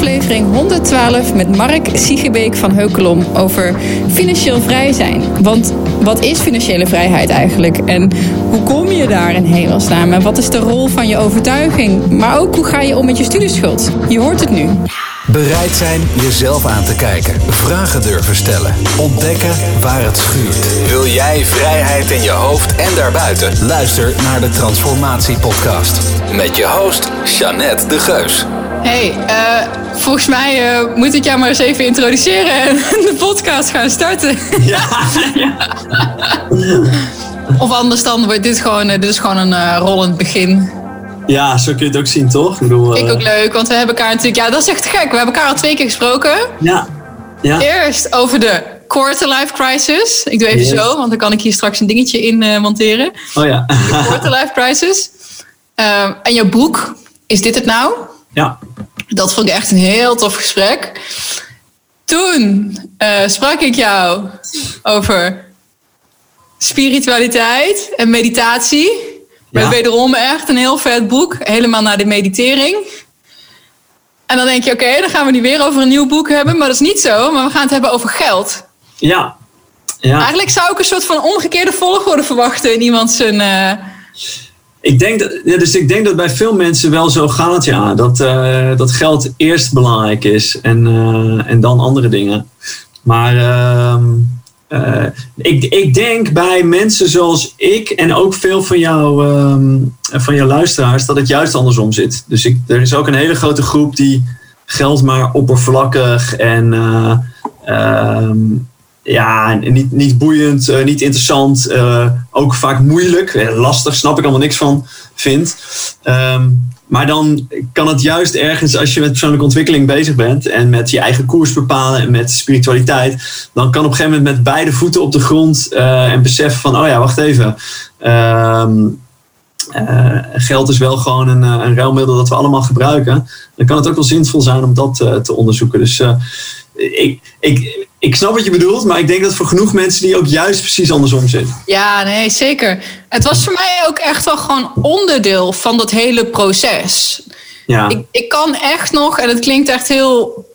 aflevering 112 met Mark Siegebeek van Heukelom over financieel vrij zijn. Want wat is financiële vrijheid eigenlijk? En hoe kom je daar in hemelsnaam? En wat is de rol van je overtuiging? Maar ook hoe ga je om met je studieschuld? Je hoort het nu. Bereid zijn jezelf aan te kijken. Vragen durven stellen. Ontdekken waar het schuurt. Wil jij vrijheid in je hoofd en daarbuiten? Luister naar de Transformatie Podcast. Met je host, Jeannette de Geus. Hey, uh, volgens mij uh, moet ik jou maar eens even introduceren en de podcast gaan starten. Ja. ja. of anders dan wordt dit gewoon, uh, dit is gewoon een uh, rollend begin. Ja, zo kun je het ook zien, toch? Ik, bedoel, ik ook leuk, want we hebben elkaar natuurlijk... Ja, dat is echt gek. We hebben elkaar al twee keer gesproken. Ja. ja. Eerst over de quarter life crisis. Ik doe even yes. zo, want dan kan ik hier straks een dingetje in monteren. Oh ja. De quarter life crisis. Uh, en jouw boek, is dit het nou? Ja. Dat vond ik echt een heel tof gesprek. Toen uh, sprak ik jou over spiritualiteit en meditatie. Ja. Met wederom echt een heel vet boek. Helemaal naar de meditering. En dan denk je, oké, okay, dan gaan we nu weer over een nieuw boek hebben. Maar dat is niet zo, maar we gaan het hebben over geld. Ja. ja. Eigenlijk zou ik een soort van omgekeerde volgorde verwachten in iemand zijn... Uh, ik denk dat, ja, dus ik denk dat bij veel mensen wel zo gaat, ja. Dat, uh, dat geld eerst belangrijk is en, uh, en dan andere dingen. Maar uh, ik, ik denk bij mensen zoals ik en ook veel van, jou, van jouw luisteraars dat het juist andersom zit. Dus ik, er is ook een hele grote groep die geld maar oppervlakkig en ja, niet, niet boeiend, uh, niet interessant, uh, ook vaak moeilijk, eh, lastig, snap ik allemaal niks van, vind. Um, maar dan kan het juist ergens, als je met persoonlijke ontwikkeling bezig bent en met je eigen koers bepalen en met spiritualiteit, dan kan op een gegeven moment met beide voeten op de grond en beseffen van, oh ja, wacht even. Uh, geld is wel gewoon een, een ruilmiddel dat we allemaal gebruiken. Dan kan het ook wel zinvol zijn om dat te onderzoeken. Dus ik, ik, ik snap wat je bedoelt, maar ik denk dat voor genoeg mensen die ook juist precies andersom zitten. Ja, nee, zeker. Het was voor mij ook echt wel gewoon onderdeel van dat hele proces. Ja. Ik, ik kan echt nog, en het klinkt echt heel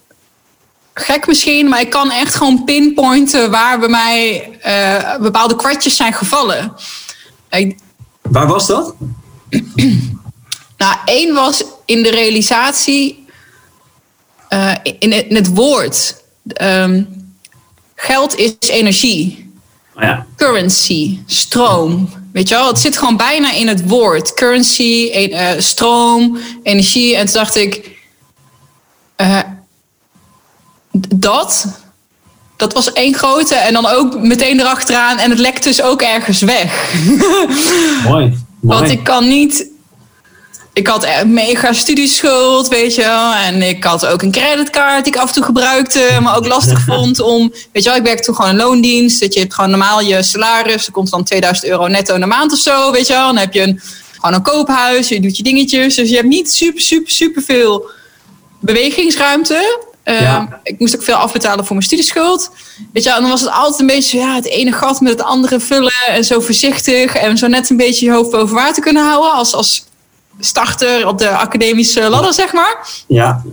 gek misschien, maar ik kan echt gewoon pinpointen waar bij mij uh, bepaalde kwartjes zijn gevallen. Ik, waar was dat? nou, één was in de realisatie, uh, in, het, in het woord. Um, Geld is energie. Oh ja. Currency, stroom. Weet je wel, het zit gewoon bijna in het woord. Currency, uh, stroom, energie. En toen dacht ik, uh, dat, dat was één grote. En dan ook meteen erachteraan. En het lekt dus ook ergens weg. Mooi. Mooi. Want ik kan niet ik had een mega studieschuld, weet je wel. En ik had ook een creditcard die ik af en toe gebruikte, maar ook lastig vond om... Weet je wel, ik werkte toen gewoon een loondienst. Dat je hebt gewoon normaal je salaris. Er komt dan 2000 euro netto in de maand of zo, weet je wel. Dan heb je een, gewoon een koophuis, je doet je dingetjes. Dus je hebt niet super, super, super veel bewegingsruimte. Ja. Uh, ik moest ook veel afbetalen voor mijn studieschuld. Weet je, en dan was het altijd een beetje ja, het ene gat met het andere vullen. En zo voorzichtig. En zo net een beetje je hoofd boven water kunnen houden. Als, als starter op de academische ladder, zeg maar. Ja.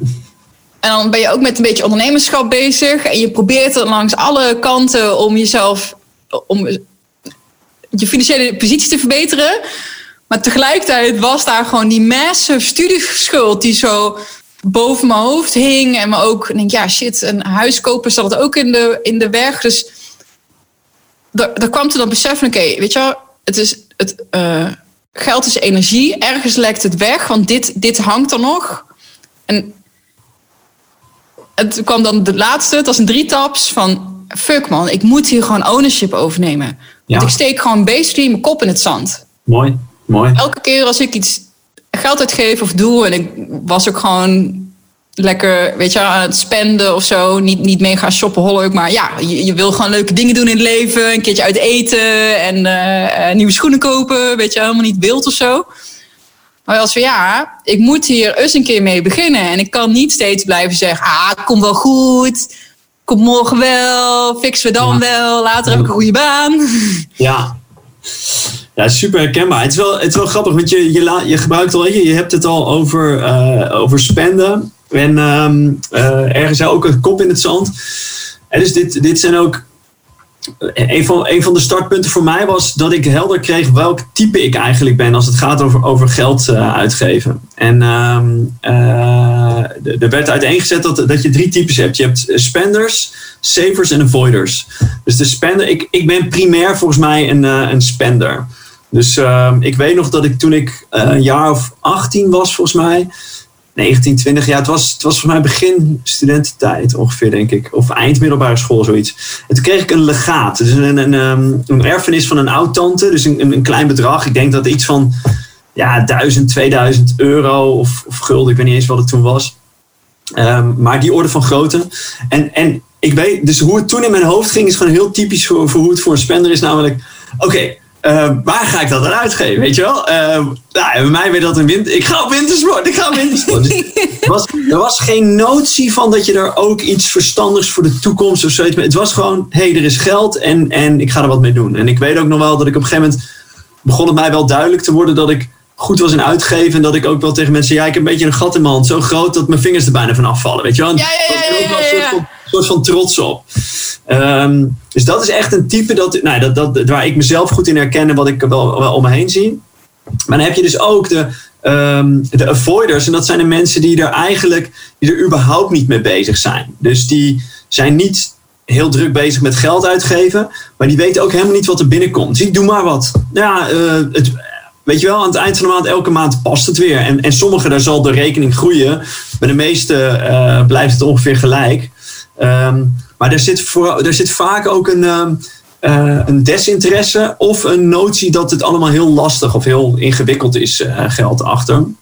En dan ben je ook met een beetje ondernemerschap bezig. En je probeert er langs alle kanten om jezelf, om je financiële positie te verbeteren. Maar tegelijkertijd was daar gewoon die massive studieschuld die zo boven mijn hoofd hing. En me ook denk, ja shit, een huis kopen zat ook in de, in de weg. Dus daar kwam toen dat beseffen, oké, weet je wel, het is het, uh, geld is energie. Ergens lekt het weg, want dit, dit hangt er nog. En het kwam dan de laatste, het was een drietaps van... fuck man, ik moet hier gewoon ownership overnemen. Ja. Want ik steek gewoon basically mijn kop in het zand. Mooi, mooi. Elke keer als ik iets geld uitgeef of doe... en ik was ook gewoon lekker, weet je, aan het spenden of zo. Niet, niet mega shopaholic, maar ja, je, je, wil gewoon leuke dingen doen in het leven. Een keertje uit eten en uh, nieuwe schoenen kopen. Weet je, helemaal niet wild of zo. Maar als we ja, ik moet hier eens een keer mee beginnen. En ik kan niet steeds blijven zeggen, ah, kom wel goed. Kom morgen wel, fixen we dan ja. wel. Later heb ik een goede baan. Ja, ja, super herkenbaar. Het is wel, het is wel grappig, want je, je, je gebruikt al, je, je hebt het al over, uh, over spenden. En ehm, uh, ergens ook een kop in het zand. En dus dit, dit zijn ook een van, een van de startpunten voor mij was dat ik helder kreeg welk type ik eigenlijk ben als het gaat over, over geld uh, uitgeven. En uh, er werd uiteengezet dat, dat je drie types hebt. Je hebt spenders, savers en avoiders. Dus de spender, ik, ik ben primair volgens mij een, een spender. Dus ehm, ik weet nog dat ik toen ik een jaar of 18 was volgens mij 19, 20 jaar. Het was, het was voor mij begin studententijd ongeveer, denk ik. Of eind middelbare school, zoiets. En toen kreeg ik een legaat. Dus een, een, een, erfenis van een oud-tante. Dus een, een, klein bedrag. Ik denk dat iets van ja, 1000, 2000 euro of, of gulden. Ik weet niet eens wat het toen was. Um, maar die orde van grootte. En, en ik weet, dus hoe het toen in mijn hoofd ging, is gewoon heel typisch voor, voor hoe het voor een spender is. Namelijk, oké, uh, waar ga ik dat aan uitgeven? Weet je wel? Uh, nou, bij mij werd dat een winter. Ik ga op wintersport. Ik ga op wintersport. Dus er, was, er was geen notie van dat je er ook iets verstandigs voor de toekomst of zoiets. Het was gewoon: hé, hey, er is geld en, en ik ga er wat mee doen. En ik weet ook nog wel dat ik op een gegeven moment. begon het mij wel duidelijk te worden dat ik goed was in uitgeven. En dat ik ook wel tegen mensen. ja, ik heb een beetje een gat in mijn hand. Zo groot dat mijn vingers er bijna van afvallen. Weet je wel? En ja, ja, ja, ja, ja, ja, ja soort van trots op. Um, dus dat is echt een type dat, nou, dat, dat, waar ik mezelf goed in herken en wat ik wel, wel om me heen zie. Maar dan heb je dus ook de, um, de avoiders. En dat zijn de mensen die er eigenlijk die er überhaupt niet mee bezig zijn. Dus die zijn niet heel druk bezig met geld uitgeven. Maar die weten ook helemaal niet wat er binnenkomt. Dus doe maar wat. Ja, uh, het, weet je wel, aan het eind van de maand, elke maand past het weer. En, en sommige, daar zal de rekening groeien. Bij de meeste uh, blijft het ongeveer gelijk. Um, maar er zit, er zit vaak ook een, um, uh, een desinteresse of een notie dat het allemaal heel lastig of heel ingewikkeld is, uh, geld achter. Um,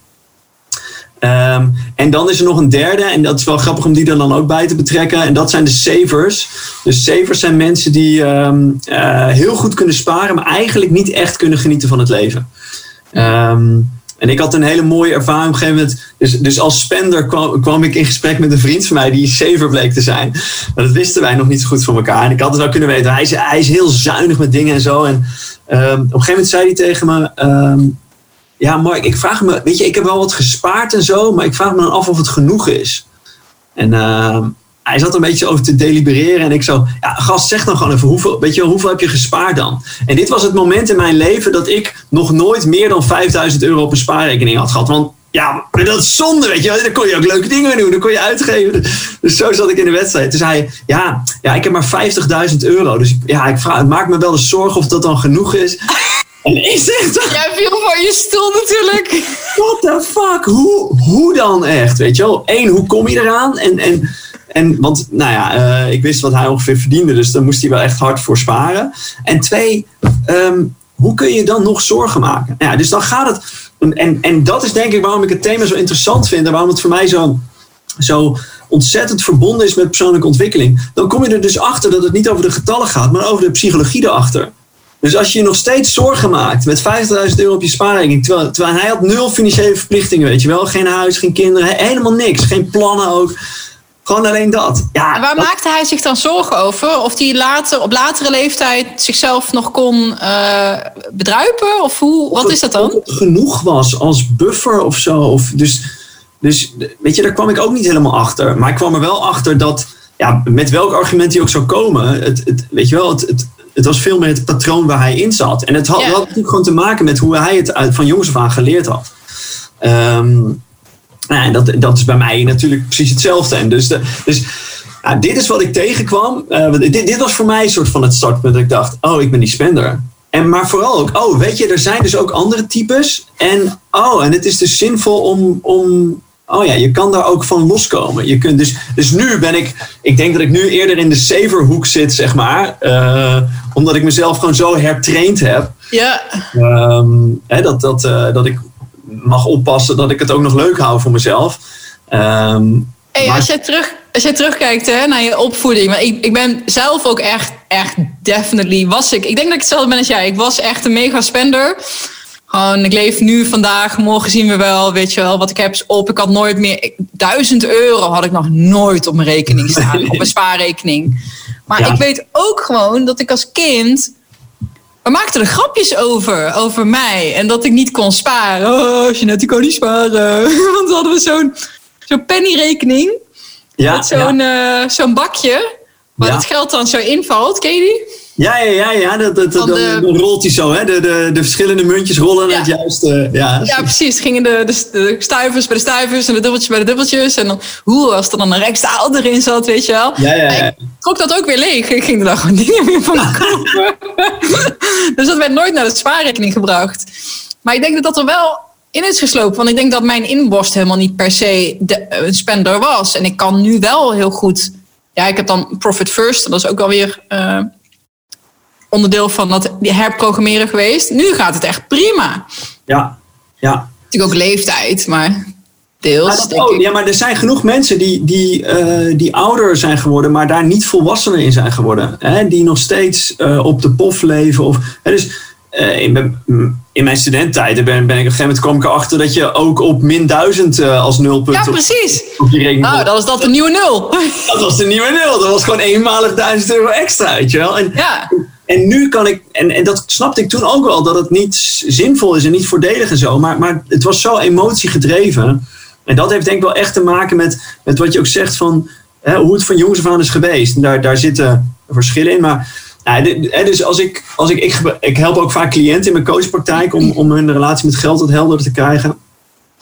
en dan is er nog een derde, en dat is wel grappig om die er dan ook bij te betrekken. En dat zijn de savers. Dus savers zijn mensen die uh, heel goed kunnen sparen, maar eigenlijk niet echt kunnen genieten van het leven. Um, en ik had een hele mooie ervaring op een gegeven moment. Dus, dus als spender kwam, ik in gesprek met een vriend van mij die saver bleek te zijn. Maar dat wisten wij nog niet zo goed van elkaar. En ik had het ook kunnen weten. Hij is, hij is heel zuinig met dingen en zo. En um, op een gegeven moment zei hij tegen me. Um, ja, Mark, ik vraag me. Weet je, ik heb wel wat gespaard en zo. Maar ik vraag me dan af of het genoeg is. En uh, hij zat een beetje over te delibereren. En ik zo, ja, gast, zeg dan gewoon even, hoeveel, weet je, hoeveel heb je gespaard dan? En dit was het moment in mijn leven dat ik nog nooit meer dan 5000 euro op een spaarrekening had gehad. Want ja, dat is zonde, weet je. Dan kon je ook leuke dingen doen, dan kon je uitgeven. Dus zo zat ik in de wedstrijd. Toen zei hij, ja, ja ik heb maar 50.000 euro. Dus ja, ik vraag, het maakt me wel eens zorgen of dat dan genoeg is. En ik zeg dan... Jij viel voor je stoel natuurlijk. What the fuck? Hoe, hoe dan echt, weet je wel? Eén, hoe kom je eraan? En... en en, want nou ja, uh, ik wist wat hij ongeveer verdiende, dus daar moest hij wel echt hard voor sparen. En twee, um, hoe kun je dan nog zorgen maken? Nou ja, dus dan gaat het. En, en dat is denk ik waarom ik het thema zo interessant vind en waarom het voor mij zo, zo ontzettend verbonden is met persoonlijke ontwikkeling. Dan kom je er dus achter dat het niet over de getallen gaat, maar over de psychologie erachter. Dus als je je nog steeds zorgen maakt met 50.000 euro op je spaarrekening, terwijl, terwijl hij had nul financiële verplichtingen, weet je wel, geen huis, geen kinderen, helemaal niks, geen plannen ook. Gewoon alleen dat. Ja, en waar dat... maakte hij zich dan zorgen over? Of hij later, op latere leeftijd zichzelf nog kon uh, bedruipen? Of hoe, wat of is dat dan? Genoeg was als buffer of zo. Of dus, dus weet je, daar kwam ik ook niet helemaal achter. Maar ik kwam er wel achter dat, ja, met welk argument hij ook zou komen. Het, het, weet je wel, het, het, het was veel meer het patroon waar hij in zat. En het had, ja. had natuurlijk gewoon te maken met hoe hij het uit, van jongs af aan geleerd had. Um, nou, en dat, dat is bij mij natuurlijk precies hetzelfde. En dus, de, dus ja, dit is wat ik tegenkwam. Uh, dit, dit was voor mij een soort van het startpunt. Dat ik dacht, oh, ik ben die spender. En, maar vooral ook, oh, weet je, er zijn dus ook andere types. En oh, en het is dus zinvol om, om oh ja, je kan daar ook van loskomen. Je kunt dus, dus nu ben ik, ik denk dat ik nu eerder in de saverhoek zit, zeg maar. Uh, omdat ik mezelf gewoon zo hertraind heb. Ja. Um, hè, dat, dat, uh, dat ik mag oppassen dat ik het ook nog leuk hou voor mezelf. Um, hey, maar... als, jij terug, als jij terugkijkt hè, naar je opvoeding. Maar ik, ik ben zelf ook echt, echt definitely was ik. Ik denk dat ik hetzelfde ben als jij. Ik was echt een mega spender. Gewoon, ik leef nu vandaag, morgen zien we wel, weet je wel, wat ik heb is op. Ik had nooit meer, duizend euro had ik nog nooit op mijn rekening staan, op mijn spaarrekening. Maar ja. ik weet ook gewoon dat ik als kind we maakten er grapjes over, over mij. En dat ik niet kon sparen. Oh, Jeanette, ik kon niet sparen. Want dan hadden we zo'n zo'n pennyrekening. Ja, met zo'n ja. eh, zo'n bakje. Waar Ja. het geld dan zo invalt. Ken je die? Ja, ja, ja, ja. Dat, dat, dan, de- dan rolt hij zo, hè? De, de, de verschillende muntjes rollen naar Ja. het juiste. Ja, Ja, precies. Gingen de, de, de stuivers bij de stuivers en de dubbeltjes bij de dubbeltjes. En dan, hoe, als er dan een rijkstaal erin zat, weet je wel. ja, ja, ja. Ik trok dat ook weer leeg. Ik ging er dan gewoon dingen meer van kopen. dus dat werd nooit naar de spaarrekening gebracht. Maar ik denk dat dat er wel in is geslopen. Want ik denk dat mijn inborst helemaal niet per se de, een spender was. En ik kan nu wel heel goed... Ja, ik heb dan Profit First. Dat is ook alweer eh onderdeel van dat herprogrammeren geweest. Nu gaat het echt prima. ja, ja. Natuurlijk ook leeftijd, maar deels. Denk ik. Ja, maar er zijn genoeg mensen die, die, eh, die ouder zijn geworden, maar daar niet volwassener in zijn geworden. Hè? Die nog steeds eh, op de pof leven. Of, hè, dus eh, in, mijn- in mijn studententijd ben, ben ik op een gegeven moment kwam ik erachter dat je ook op min duizend eh, als nulpunt Ja, op, precies. op je rekening Nou, dan is dat de nieuwe nul. Dat was de nieuwe nul. Dat was gewoon eenmalig duizend euro extra, weet je wel. En, Ja, en nu kan ik, en, en dat snapte ik toen ook wel, dat het niet zinvol is en niet voordelig en zo. Maar, maar het was zo emotiegedreven. En dat heeft denk ik wel echt te maken met, met wat je ook zegt van hè, hoe het van jongs af aan is geweest. Daar, daar zitten verschillen in. Maar nou, dus als ik, als ik, ik, ik help ook vaak cliënten in mijn coachpraktijk om, om hun relatie met geld wat helderder te krijgen.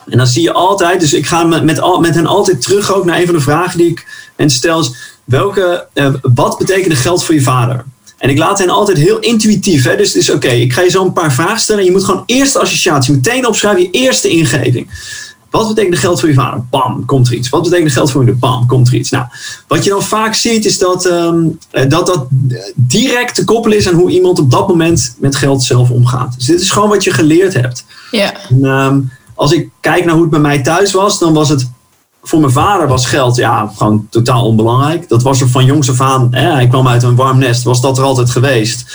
En dan zie je altijd, dus ik ga met, met, al, met hen altijd terug ook naar een van de vragen die ik hen stel. Welke, eh, wat betekende geld voor je vader? En ik laat hen altijd heel intuïtief. Hè? Dus het is oké, ik ga je zo een paar vragen stellen. En je moet gewoon eerste associatie, meteen opschrijven, je eerste ingeving. Wat betekent geld voor je vader? Bam, komt er iets. Wat betekent geld voor je moeder? Bam, komt er iets. Nou, wat je dan vaak ziet is dat ehm, eh, dat, dat direct te koppelen is aan hoe iemand op dat moment met geld zelf omgaat. Dus dit is gewoon wat je geleerd hebt. ja. En, ehm, als ik kijk naar hoe het bij mij thuis was, dan was het voor mijn vader was geld ja, gewoon totaal onbelangrijk. Dat was er van jongs af aan. Hij kwam uit een warm nest, was dat er altijd geweest.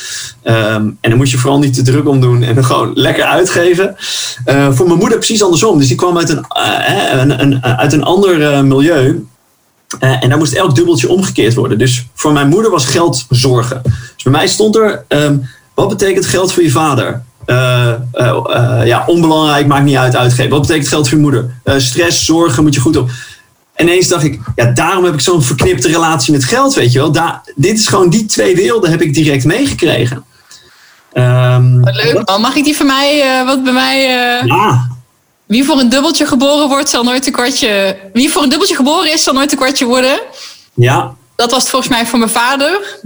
Ehm, en dan moest je vooral niet te druk om doen en gewoon lekker uitgeven. Eh, voor mijn moeder precies andersom. Dus die kwam uit een, eh, een, een, uit een ander eh, milieu. En daar moest elk dubbeltje omgekeerd worden. Dus voor mijn moeder was geld zorgen. Dus bij mij stond er: ehm, wat betekent geld voor je vader? Eh, eh, eh, ja, onbelangrijk, maakt niet uit, uitgeven. Wat betekent geld voor je moeder? Stress, zorgen, moet je goed op. En ineens dacht ik, ja, daarom heb ik zo'n verknipte relatie met geld, weet je wel. Daar, dit is gewoon die twee werelden heb ik direct meegekregen. Ehm, Wat leuk man. Mag ik die van mij, wat bij mij... Ja, wie voor een dubbeltje geboren wordt, zal nooit een kwartje... Wie voor een dubbeltje geboren is, zal nooit een kwartje worden. ja, Dat was het volgens mij voor mijn vader.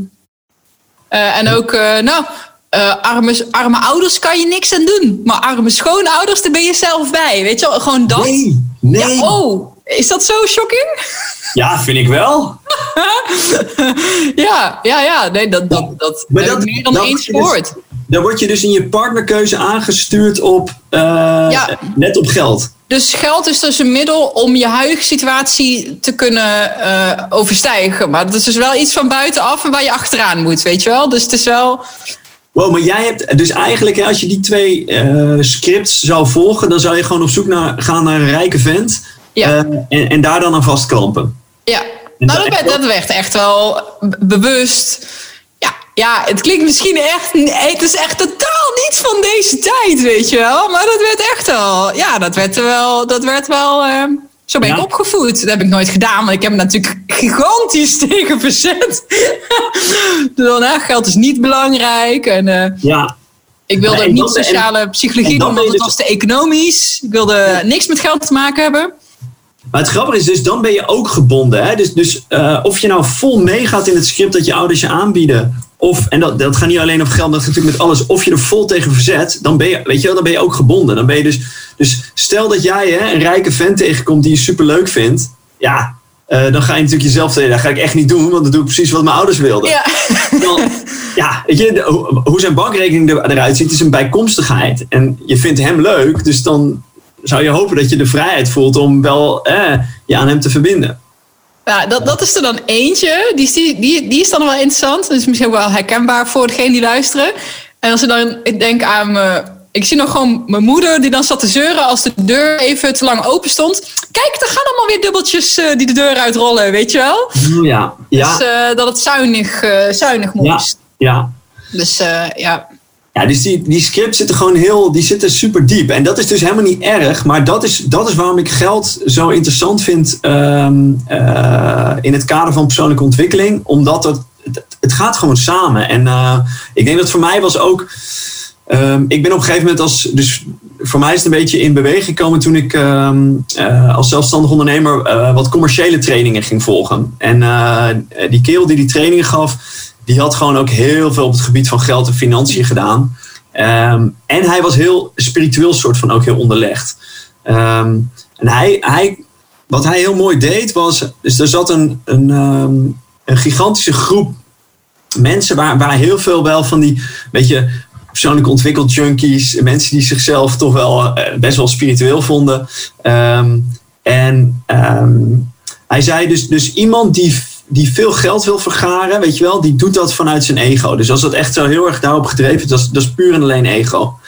En ook, nou, eh, arme, arme ouders kan je niks aan doen. Maar arme schoonouders, daar ben je zelf bij. Weet je wel, gewoon dat. nee, nee. Ja, oh, is dat zo shocking? Ja, vind ik wel. ja, ja, ja. Nee, dat, dat, dat, Maar meer dan eens dus- gehoord. Dan word je dus in je partnerkeuze aangestuurd op, eh, Ja. net op geld. Dus geld is dus een middel om je huidige situatie te kunnen eh, overstijgen. Maar dat is dus wel iets van buitenaf en waar je achteraan moet, weet je wel? Dus het is wel... Wow, maar jij hebt dus eigenlijk, hè, als je die twee eh, scripts zou volgen, dan zou je gewoon op zoek naar, gaan naar een rijke vent Ja. eh, en, en daar dan aan vastklampen. Ja, En nou, dat- dat, werd, dat werd echt wel bewust. Ja, ja, het klinkt misschien echt. Het is echt totaal niet van deze tijd, weet je wel. Maar dat werd echt wel. Ja, dat werd er wel. Dat werd wel eh, zo ben ik opgevoed. Dat heb ik nooit gedaan, maar ik heb me natuurlijk gigantisch tegen verzet. Dan, hè, geld is niet belangrijk. En eh, Ja, ik wilde niet en- sociale psychologie en ben want het was te economisch. Ik wilde niks met geld te maken hebben. maar het grappige is dus, dan ben je ook gebonden. Hè? Dus, dus eh, of je nou vol meegaat in het script dat je ouders je aanbieden, of, en dat, dat gaat niet alleen over geld, dat gaat natuurlijk met alles, of je er vol tegen verzet, dan ben je, weet je wel, dan ben je ook gebonden. Dan ben je dus, dus stel dat jij hè, een rijke vent tegenkomt die je superleuk vindt, ja, eh, dan ga je natuurlijk jezelf zeggen, dat ga ik echt niet doen, want dan doe ik precies wat mijn ouders wilden. Ja. Dan- ja, weet je, de- hoe- hoe zijn bankrekening er- eruit ziet, is een bijkomstigheid. En je vindt hem leuk, dus dan zou je hopen dat je de vrijheid voelt om wel eh, je aan hem te verbinden. Ja, dat, dat is er dan eentje. Die, is- die, die, is dan wel interessant. Dat is misschien wel herkenbaar voor degene die luisteren. En als ik dan ik denk aan me. Ik zie nog gewoon mijn moeder die dan zat te zeuren als de deur even te lang open stond. Kijk, er gaan allemaal weer dubbeltjes eh, die de deur uitrollen, weet je wel? Ja, ja, Dus eh, dat het zuinig, eh, zuinig ja, moest. ja. Dus eh, ja. Ja, dus die, die scripts zitten gewoon heel, die zitten super diep. En dat is dus helemaal niet erg, maar dat is, dat is waarom ik geld zo interessant vind ehm, eh, in het kader van persoonlijke ontwikkeling. Omdat het, het, gaat gewoon samen. En uh, ik denk dat voor mij was ook, um, ik ben op een gegeven moment als, dus voor mij is het een beetje in beweging gekomen toen ik um, uh, als zelfstandig ondernemer wat commerciële trainingen ging volgen. En die kerel die die trainingen gaf, die had gewoon ook heel veel op het gebied van geld en financiën gedaan. Um, en hij was heel spiritueel soort van ook heel onderlegd. Um, en hij, hij, wat hij heel mooi deed was, dus er zat een, een, um, een gigantische groep mensen waar, waar heel veel wel van die, beetje persoonlijk ontwikkeld junkies, mensen die zichzelf toch wel uh, best wel spiritueel vonden. en hij zei dus, dus iemand die die veel geld wil vergaren, weet je wel, die doet dat vanuit zijn ego. Dus als dat echt zo heel erg daarop gedreven is, dat is, puur en alleen ego.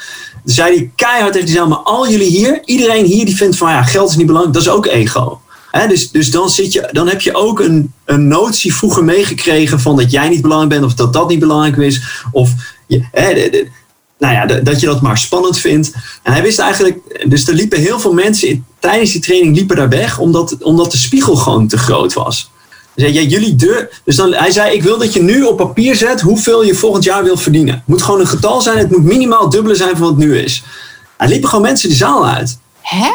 Zei hij keihard heeft zei, maar al jullie hier, iedereen hier die vindt van ja, geld is niet belangrijk, dat is ook ego. Dus dus dan, zit je, dan heb je ook een, een notie vroeger meegekregen van dat jij niet belangrijk bent of dat dat niet belangrijk is. Of nou ja, dat je dat maar spannend vindt. En hij wist eigenlijk, dus er liepen heel veel mensen tijdens die training liepen daar weg omdat, omdat de spiegel gewoon te groot was. Zei, ja, jullie deur. Dus dan, hij zei: Ik wil dat je nu op papier zet hoeveel je volgend jaar wilt verdienen. Het moet gewoon een getal zijn. Het moet minimaal dubbele zijn van wat het nu is. Er liepen gewoon mensen de zaal uit. Hè?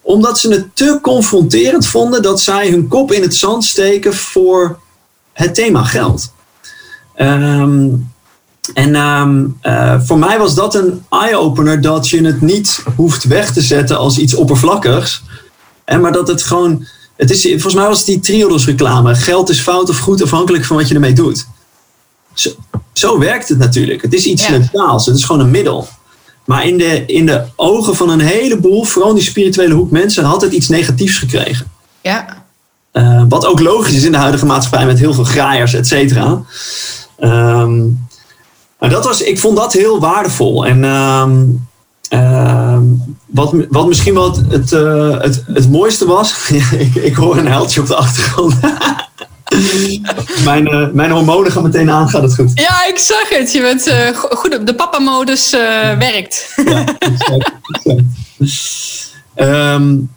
Omdat ze het te confronterend vonden dat zij hun kop in het zand steken voor het thema geld. Um, en um, uh, voor mij was dat een eye-opener dat je het niet hoeft weg te zetten als iets oppervlakkigs. En maar dat het gewoon het is, volgens mij was het die Triodos reclame. Geld is fout of goed afhankelijk van wat je ermee doet. Zo, zo werkt het natuurlijk. Het is iets ja. neutraals. Het is gewoon een middel. Maar in de, in de ogen van een heleboel, vooral die spirituele hoek mensen, had het iets negatiefs gekregen. Ja. Uh, wat ook logisch is in de huidige maatschappij met heel veel graaiers, et cetera. Um, maar dat was, ik vond dat heel waardevol. En um, uh, wat, wat misschien wel het, het, uh, het, het mooiste was, ik, ik, hoor een heldje op de achtergrond. mijn, uh, mijn hormonen gaan meteen aan, gaat het goed? Ja, ik zag het. Je bent uh, goed, de papa-modus werkt. ja, exact, exact. Um,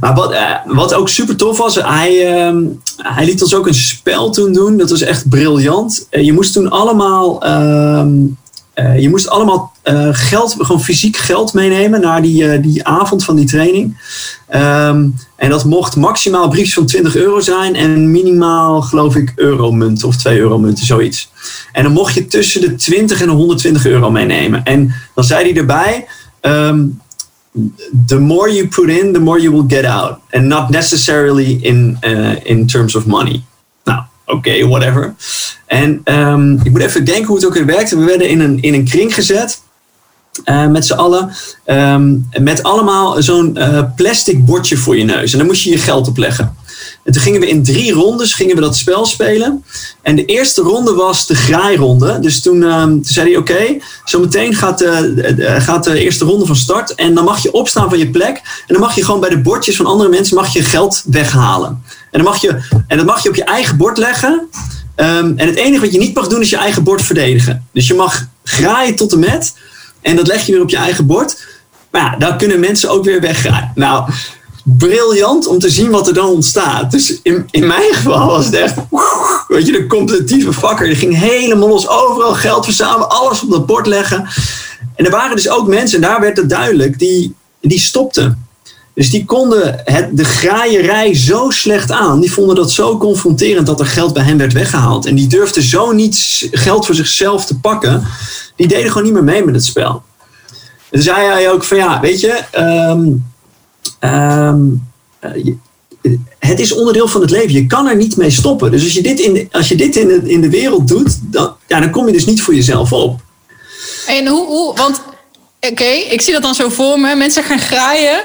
maar wat, wat ook super tof was, hij, um, hij liet ons ook een spel toen doen. Dat was echt briljant. je moest toen allemaal je moest allemaal uh, geld, gewoon fysiek geld meenemen naar die, uh, die avond van die training. Um, en dat mocht maximaal briefjes van 20 euro zijn en minimaal, geloof ik, euromunt of 2 euromunten, zoiets. En dan mocht je tussen de 20 en de 120 euro meenemen. En dan zei hij erbij: um, The more you put in, the more you will get out. And not necessarily in, in terms of money oké, okay, whatever. En um, ik moet even denken hoe het ook weer werkte. We werden in een, in een kring gezet. Uh, met z'n allen. Um, met allemaal zo'n uh, plastic bordje voor je neus. En dan moest je je geld opleggen. En toen gingen we in drie rondes gingen we dat spel spelen. En de eerste ronde was de graaironde. Dus toen, um, toen zei hij: Oké, okay, zometeen gaat de, gaat de eerste ronde van start. En dan mag je opstaan van je plek. En dan mag je gewoon bij de bordjes van andere mensen mag je geld weghalen. En, dan mag je, en dat mag je op je eigen bord leggen. Um, en het enige wat je niet mag doen is je eigen bord verdedigen. Dus je mag graaien tot en met. En dat leg je weer op je eigen bord. Maar ja, daar kunnen mensen ook weer weggraaien. Nou, briljant om te zien wat er dan ontstaat. Dus in, in mijn geval was het echt, weet je, de competitieve vakker. Die ging helemaal los, overal geld verzamelen, alles op dat bord leggen. En er waren dus ook mensen, en daar werd het duidelijk, die, die stopten. Dus die konden het, de graaierij zo slecht aan. Die vonden dat zo confronterend dat er geld bij hen werd weggehaald. En die durfden zo niet geld voor zichzelf te pakken. Die deden gewoon niet meer mee met het spel. En zei hij ook van ja, weet je, um, um, het is onderdeel van het leven. Je kan er niet mee stoppen. Dus als je dit in de, als je dit in de, in de wereld doet, dan, ja, dan kom je dus niet voor jezelf op. En hoe, hoe want oké, ik zie dat dan zo voor me. Mensen gaan graaien.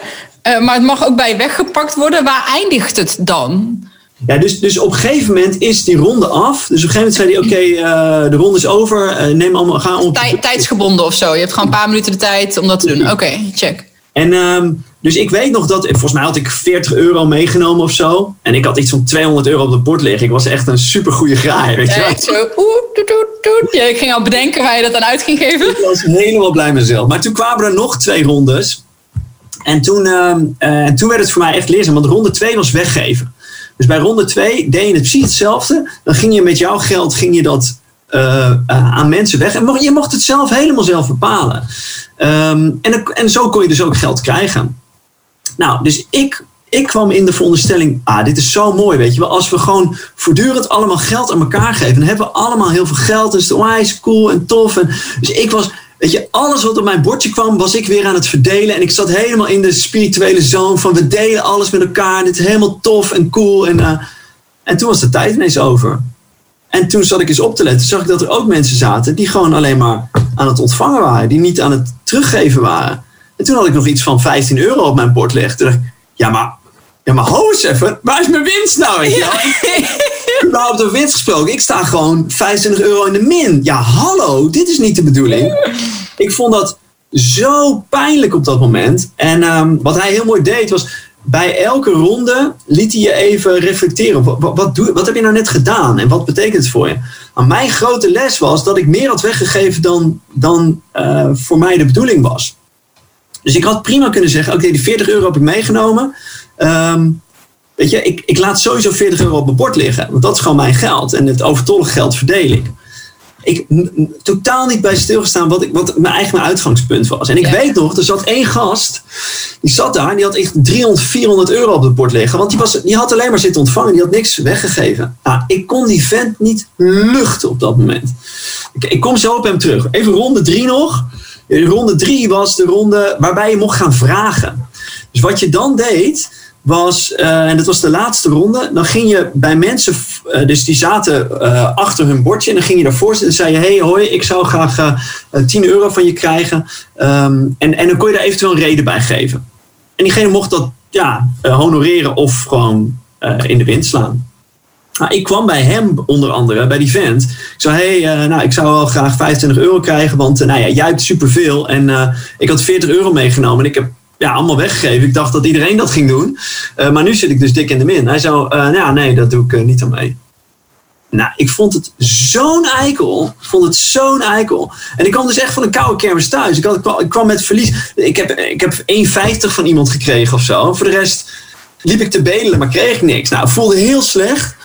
Uh, maar het mag ook bij weggepakt worden. Waar eindigt het dan? Ja, dus, dus op een gegeven moment is die ronde af. Dus op een gegeven moment zei hij: Oké, okay, uh, de ronde is over. Uh, neem allemaal, ga op. Tij, tijdsgebonden of zo. Je hebt gewoon een paar minuten de tijd om dat te doen. Oké, okay, check. En um, dus ik weet nog dat, volgens mij had ik 40 euro meegenomen of zo. En ik had iets van 200 euro op het bord liggen. Ik was echt een super goede graai, weet je wel. Zo. Ja, ik ging al bedenken waar je dat aan uit ging geven. Ik was helemaal blij met mezelf. Maar toen kwamen er nog twee rondes. En toen, ehm, eh, en toen werd het voor mij echt leerzaam, want ronde 2 was weggeven. Dus bij ronde 2 deed je het precies hetzelfde. Dan ging je met jouw geld ging je dat eh, eh, aan mensen weg. En je mocht het zelf helemaal zelf bepalen. Ehm, en, en zo kon je dus ook geld krijgen. Nou, dus ik, ik kwam in de veronderstelling, ah, dit is zo mooi, weet je wel. Als we gewoon voortdurend allemaal geld aan elkaar geven, dan hebben we allemaal heel veel geld. Dus het is cool en tof. En, dus ik was, weet je, alles wat op mijn bordje kwam, was ik weer aan het verdelen. En ik zat helemaal in de spirituele zone van we delen alles met elkaar. Dit is helemaal tof en cool. En, eh, en toen was de tijd ineens over. En toen zat ik eens op te letten, zag ik dat er ook mensen zaten die gewoon alleen maar aan het ontvangen waren, die niet aan het teruggeven waren. En toen had ik nog iets van 15 euro op mijn bord liggen. Toen dacht ik, ja maar, ja maar ho eens even, waar is mijn winst nou? Weet wel? Überhaupt over winst gesproken, ik sta gewoon 25 euro in de min. Ja hallo, dit is niet de bedoeling. Ik vond dat zo pijnlijk op dat moment. En ehm, wat hij heel mooi deed was, bij elke ronde liet hij je even reflecteren. Wat, doe, wat heb je nou net gedaan en wat betekent het voor je? Nou, mijn grote les was dat ik meer had weggegeven dan, dan eh, voor mij de bedoeling was. Dus ik had prima kunnen zeggen: Oké, die 40 euro heb ik meegenomen. Ehm, weet je, ik, ik laat sowieso 40 euro op mijn bord liggen. Want dat is gewoon mijn geld. En het overtollige geld verdeel ik. Ik totaal niet bij stilgestaan wat, ik, wat mijn eigen uitgangspunt was. En ik Ja. weet nog, er zat één gast. Die zat daar en die had echt 300, 400 euro op het bord liggen. Want die, was, die had alleen maar zitten ontvangen. Die had niks weggegeven. Nou, ik kon die vent niet luchten op dat moment. Ik, ik kom zo op hem terug. Even ronde drie nog. Ronde drie was de ronde waarbij je mocht gaan vragen. Dus wat je dan deed, was, eh, en dat was de laatste ronde, dan ging je bij mensen, eh, dus die zaten eh, achter hun bordje, en dan ging je daarvoor zitten en zei je: Hey, hoi, ik zou graag eh, eh, 10 euro van je krijgen. Ehm, en, en dan kon je daar eventueel een reden bij geven. En diegene mocht dat ja, honoreren of gewoon in de wind slaan. Nou, ik kwam bij hem onder andere, bij die vent. Ik zei, hey, nou, ik zou wel graag 25 euro krijgen, want nou ja, jij hebt superveel. En ik had 40 euro meegenomen en ik heb ja, allemaal weggegeven. Ik dacht dat iedereen dat ging doen. Eh, maar nu zit ik dus dik in de min. Hij zou, nou ja, nee, dat doe ik eh, niet aan mee. Nou, ik vond het zo'n eikel. Ik vond het zo'n eikel. En ik kwam dus echt van een koude kermis thuis. Ik, had, ik, kwam, met verlies. Ik heb, ik heb 1,50 van iemand gekregen of zo. Voor de rest liep ik te bedelen, maar kreeg ik niks. Nou, ik voelde heel slecht.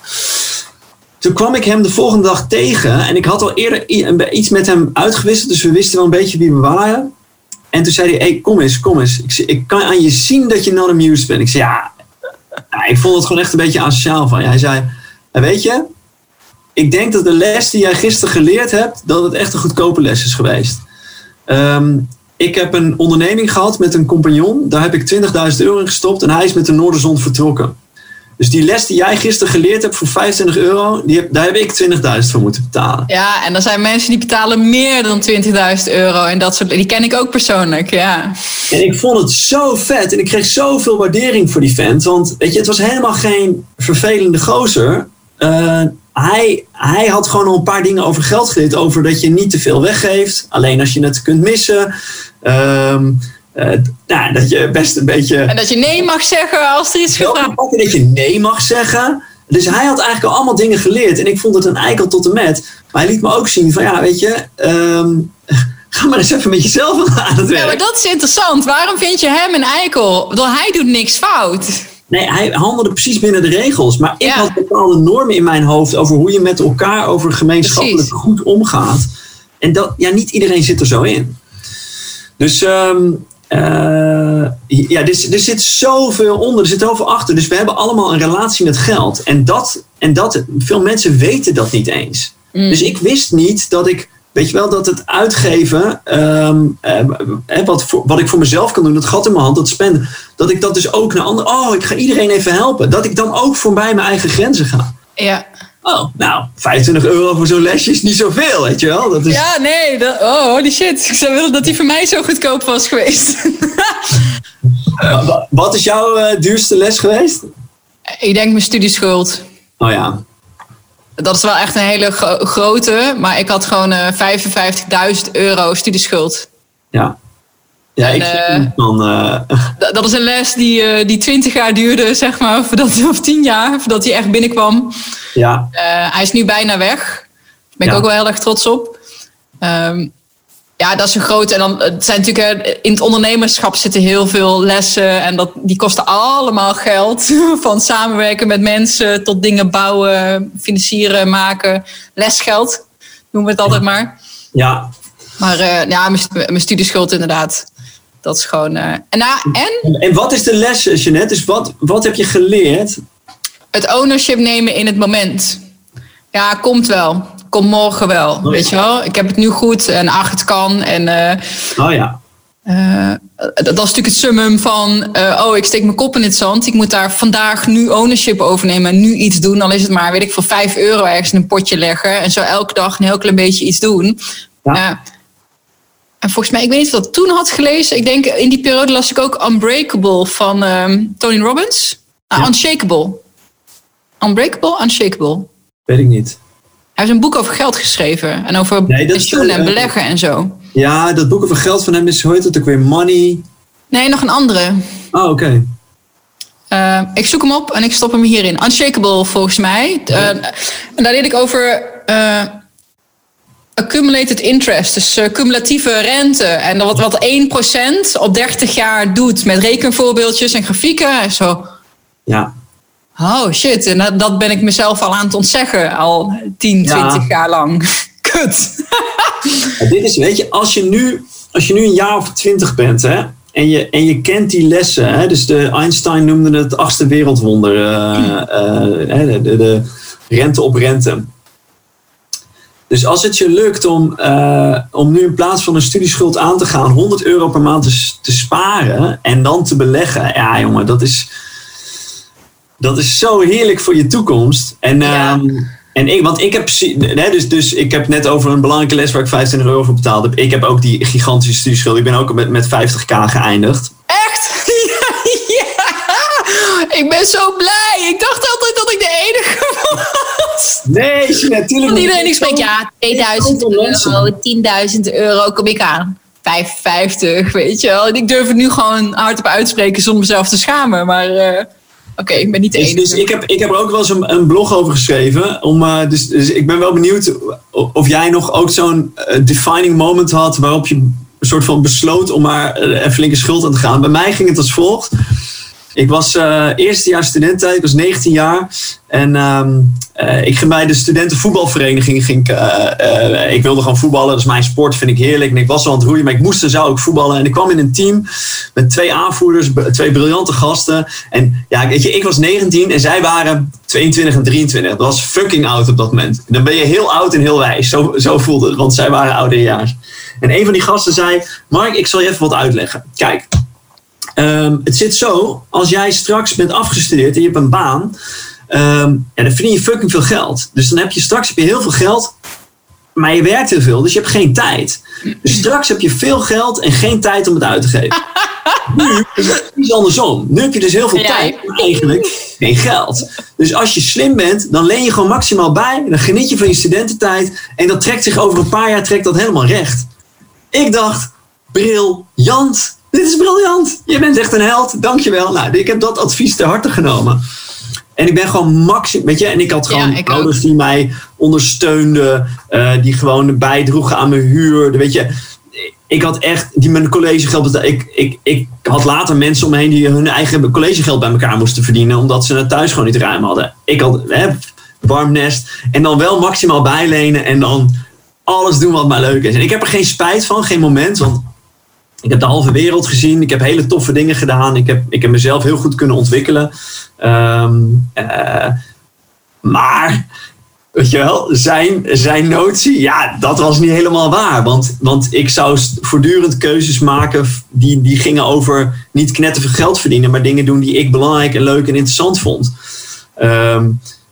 Toen kwam ik hem de volgende dag tegen. En ik had al eerder iets met hem uitgewisseld. Dus we wisten wel een beetje wie we waren. En toen zei hij, hey, kom eens, kom eens. Ik, zei, ik kan aan je zien dat je not amused bent. Ik zei, ja. Ik vond het gewoon echt een beetje asociaal van je. Hij zei, "Nou, weet je, ik denk dat de les die jij gisteren geleerd hebt, dat het echt een goedkope les is geweest. Ehm, ik heb een onderneming gehad met een compagnon. Daar heb ik 20.000 euro in gestopt en hij is met de Noorderzon vertrokken. Dus die les die jij gisteren geleerd hebt voor 25 euro, die heb, daar heb ik 20.000 voor moeten betalen. Ja, en er zijn mensen die betalen meer dan 20.000 euro. En dat soort, die ken ik ook persoonlijk, ja. En ik vond het zo vet en ik kreeg zoveel waardering voor die vent. Want weet je, het was helemaal geen vervelende gozer. Eh, hij, hij had gewoon al een paar dingen over geld geleerd. Over dat je niet te veel weggeeft. Alleen als je het kunt missen. Ehm, eh, nou, dat je best een beetje En dat je nee mag zeggen als er iets gevraagd pakken. Dat je nee mag zeggen. Dus hij had eigenlijk al allemaal dingen geleerd. En ik vond het een eikel tot en met. Maar hij liet me ook zien van ja, weet je... ehm, ga maar eens even met jezelf aan het werk. Ja, maar dat is interessant. Waarom vind je hem een eikel? Want hij doet niks fout. Nee, hij handelde precies binnen de regels. Maar ik Ja. had bepaalde normen in mijn hoofd over hoe je met elkaar over gemeenschappelijk Precies. goed omgaat. En dat, ja, niet iedereen zit er zo in. Dus ehm, eh, ja, er, er zit zoveel onder, er zit zoveel achter. Dus we hebben allemaal een relatie met geld. En dat, en dat veel mensen weten dat niet eens. Mm. Dus ik wist niet dat ik, weet je wel, dat het uitgeven, ehm, eh, eh, wat, voor, wat ik voor mezelf kan doen, dat gat in mijn hand, dat spenden, dat ik dat dus ook naar anderen, oh, ik ga iedereen even helpen. Dat ik dan ook voorbij mijn eigen grenzen ga. Ja, Oh, nou, 25 euro voor zo'n lesje is niet zoveel, weet je wel. Dat is, ja nee. Dat, oh, holy shit. Ik zou willen dat die voor mij zo goedkoop was geweest. Wa- Wat is jouw eh, duurste les geweest? ik denk mijn studieschuld. Oh ja, Dat is wel echt een hele gro- grote. Maar ik had gewoon eh 55.000 euro studieschuld. ja. Ja, En, ik eh, van, eh, Dat, is een les die, eh, die 20 jaar duurde, zeg maar. Voordat, of 10 jaar, voordat hij echt binnenkwam. ja, hij is nu bijna weg. Ik ben ik Ja. ook wel heel erg trots op. Ehm, ja, dat is een grote. En dan het zijn natuurlijk in het ondernemerschap zitten heel veel lessen. En dat, die kosten allemaal geld. Van samenwerken met mensen tot dingen bouwen, financieren, maken. Lesgeld noemen we het altijd maar. Ja, Maar ja, mijn, mijn studieschuld inderdaad. Dat is gewoon. eh, en, na, en En wat is de les, Jeanette? Dus wat, wat heb je geleerd? het ownership nemen in het moment. Ja, komt wel. Komt morgen wel. ja. Weet je wel? Ik heb het nu goed en ach, het kan. En eh, Oh ja. eh, dat is natuurlijk het summum van... oh, ik steek mijn kop in het zand. Ik moet daar vandaag nu ownership overnemen en nu iets doen. Dan is het maar, weet ik, voor 5 euro ergens in een potje leggen. En zo elke dag een heel klein beetje iets doen. Ja. En volgens mij, ik weet niet of ik dat toen had gelezen. Ik denk, in die periode las ik ook Unbreakable van ehm, Tony Robbins. Ah, Ja. Unshakable. Unbreakable, Unshakable. Weet ik niet. Hij heeft een boek over geld geschreven. En over Nee, pensioen en eh, beleggen en zo. Ja, dat boek over geld van hem is, hoe heet het ook weer? Money. Nee, nog een andere. Oh, oké. Eh, ik zoek hem op en ik stop hem hierin. Unshakable volgens mij. Eh, en daar leer ik over accumulated interest. Dus eh, cumulatieve rente. En wat, wat 1% op 30 jaar doet met rekenvoorbeeldjes en grafieken. En zo, Ja. oh shit. En dat, dat ben ik mezelf al aan het ontzeggen. Al 10, Ja. 20 jaar lang. Kut. Ja, dit is, weet je, als je nu, als je nu een jaar of twintig bent, hè, en je, en je kent die lessen, hè, dus de Einstein noemde het achtste wereldwonder, eh, eh, hè, de, de, de rente op rente. Dus als het je lukt om, eh, om nu in plaats van een studieschuld aan te gaan, 100 euro per maand te, sparen en dan te beleggen, ja jongen, dat is, dat is zo heerlijk voor je toekomst. En, Ja. ehm, en ik, want ik heb, dus, dus ik heb net over een belangrijke les waar ik 25 euro voor betaald heb. Ik heb ook die gigantische studieschuld. Ik ben ook met, met 50k geëindigd. Echt? Ja, ja. Ik ben zo blij. Ik dacht altijd dat ik de enige was. Nee, natuurlijk Want iedereen die spreekt, ja, 2000 euro, 10.000 euro kom ik aan. 55, weet je wel. En ik durf het nu gewoon hardop uitspreken zonder mezelf te schamen. Maar eh, oké, ik ben niet de Dus, enige. dus ik, heb, ik heb er ook wel eens een, een blog over geschreven. Om, eh, dus, dus ik ben wel benieuwd of jij nog ook zo'n eh, defining moment had waarop je een soort van besloot om maar een flinke schuld aan te gaan. Bij mij ging het als volgt. Ik was eh eerste jaar studententijd, ik was 19 jaar. En ehm, eh, ik ging bij de studentenvoetbalvereniging. Ging, ik, eh, eh, ik wilde gewoon voetballen, dat is mijn sport, vind ik heerlijk. En ik was al aan het roeien, maar ik moest en zou ook voetballen. En ik kwam in een team met twee aanvoerders, twee briljante gasten. En ja, weet je, ik was 19 en zij waren 22 en 23. Dat was fucking oud op dat moment. Dan ben je heel oud en heel wijs. Zo, zo voelde het, want zij waren ouderjaars. En een van die gasten zei: Mark, ik zal je even wat uitleggen. Kijk, Ehm, het zit zo, als jij straks bent afgestudeerd en je hebt een baan, ehm, ja, dan verdien je fucking veel geld. Dus dan heb je straks heb je heel veel geld, maar je werkt heel veel, dus je hebt geen tijd. Dus straks heb je veel geld en geen tijd om het uit te geven. Nu is het andersom. Nu heb je dus heel veel Ja. tijd, maar eigenlijk geen geld. Dus als je slim bent, dan leen je gewoon maximaal bij, dan geniet je van je studententijd en dat trekt zich over een paar jaar trekt dat helemaal recht. Ik dacht, briljant. Dit is briljant. Je bent echt een held. Dankjewel. Nou, ik heb dat advies ter harte genomen. En ik ben gewoon maximaal, weet je, en ik had gewoon Ja, ik ook. ouders die mij ondersteunden, eh, die gewoon bijdroegen aan mijn huur. Weet je, ik had echt, die mijn collegegeld. Ik, ik, ik had later mensen om me heen die hun eigen collegegeld bij elkaar moesten verdienen, omdat ze het thuis gewoon niet ruim hadden. Ik had hè, warm nest en dan wel maximaal bijlenen en dan alles doen wat mij leuk is. En ik heb er geen spijt van, geen moment, want ik heb de halve wereld gezien. Ik heb hele toffe dingen gedaan. Ik heb, ik heb mezelf heel goed kunnen ontwikkelen. Ehm, eh, maar, weet je wel, zijn, zijn notie, ja, dat was niet helemaal waar. Want, want ik zou voortdurend keuzes maken die, die gingen over niet knetterveel geld verdienen, maar dingen doen die ik belangrijk en leuk en interessant vond. Ehm,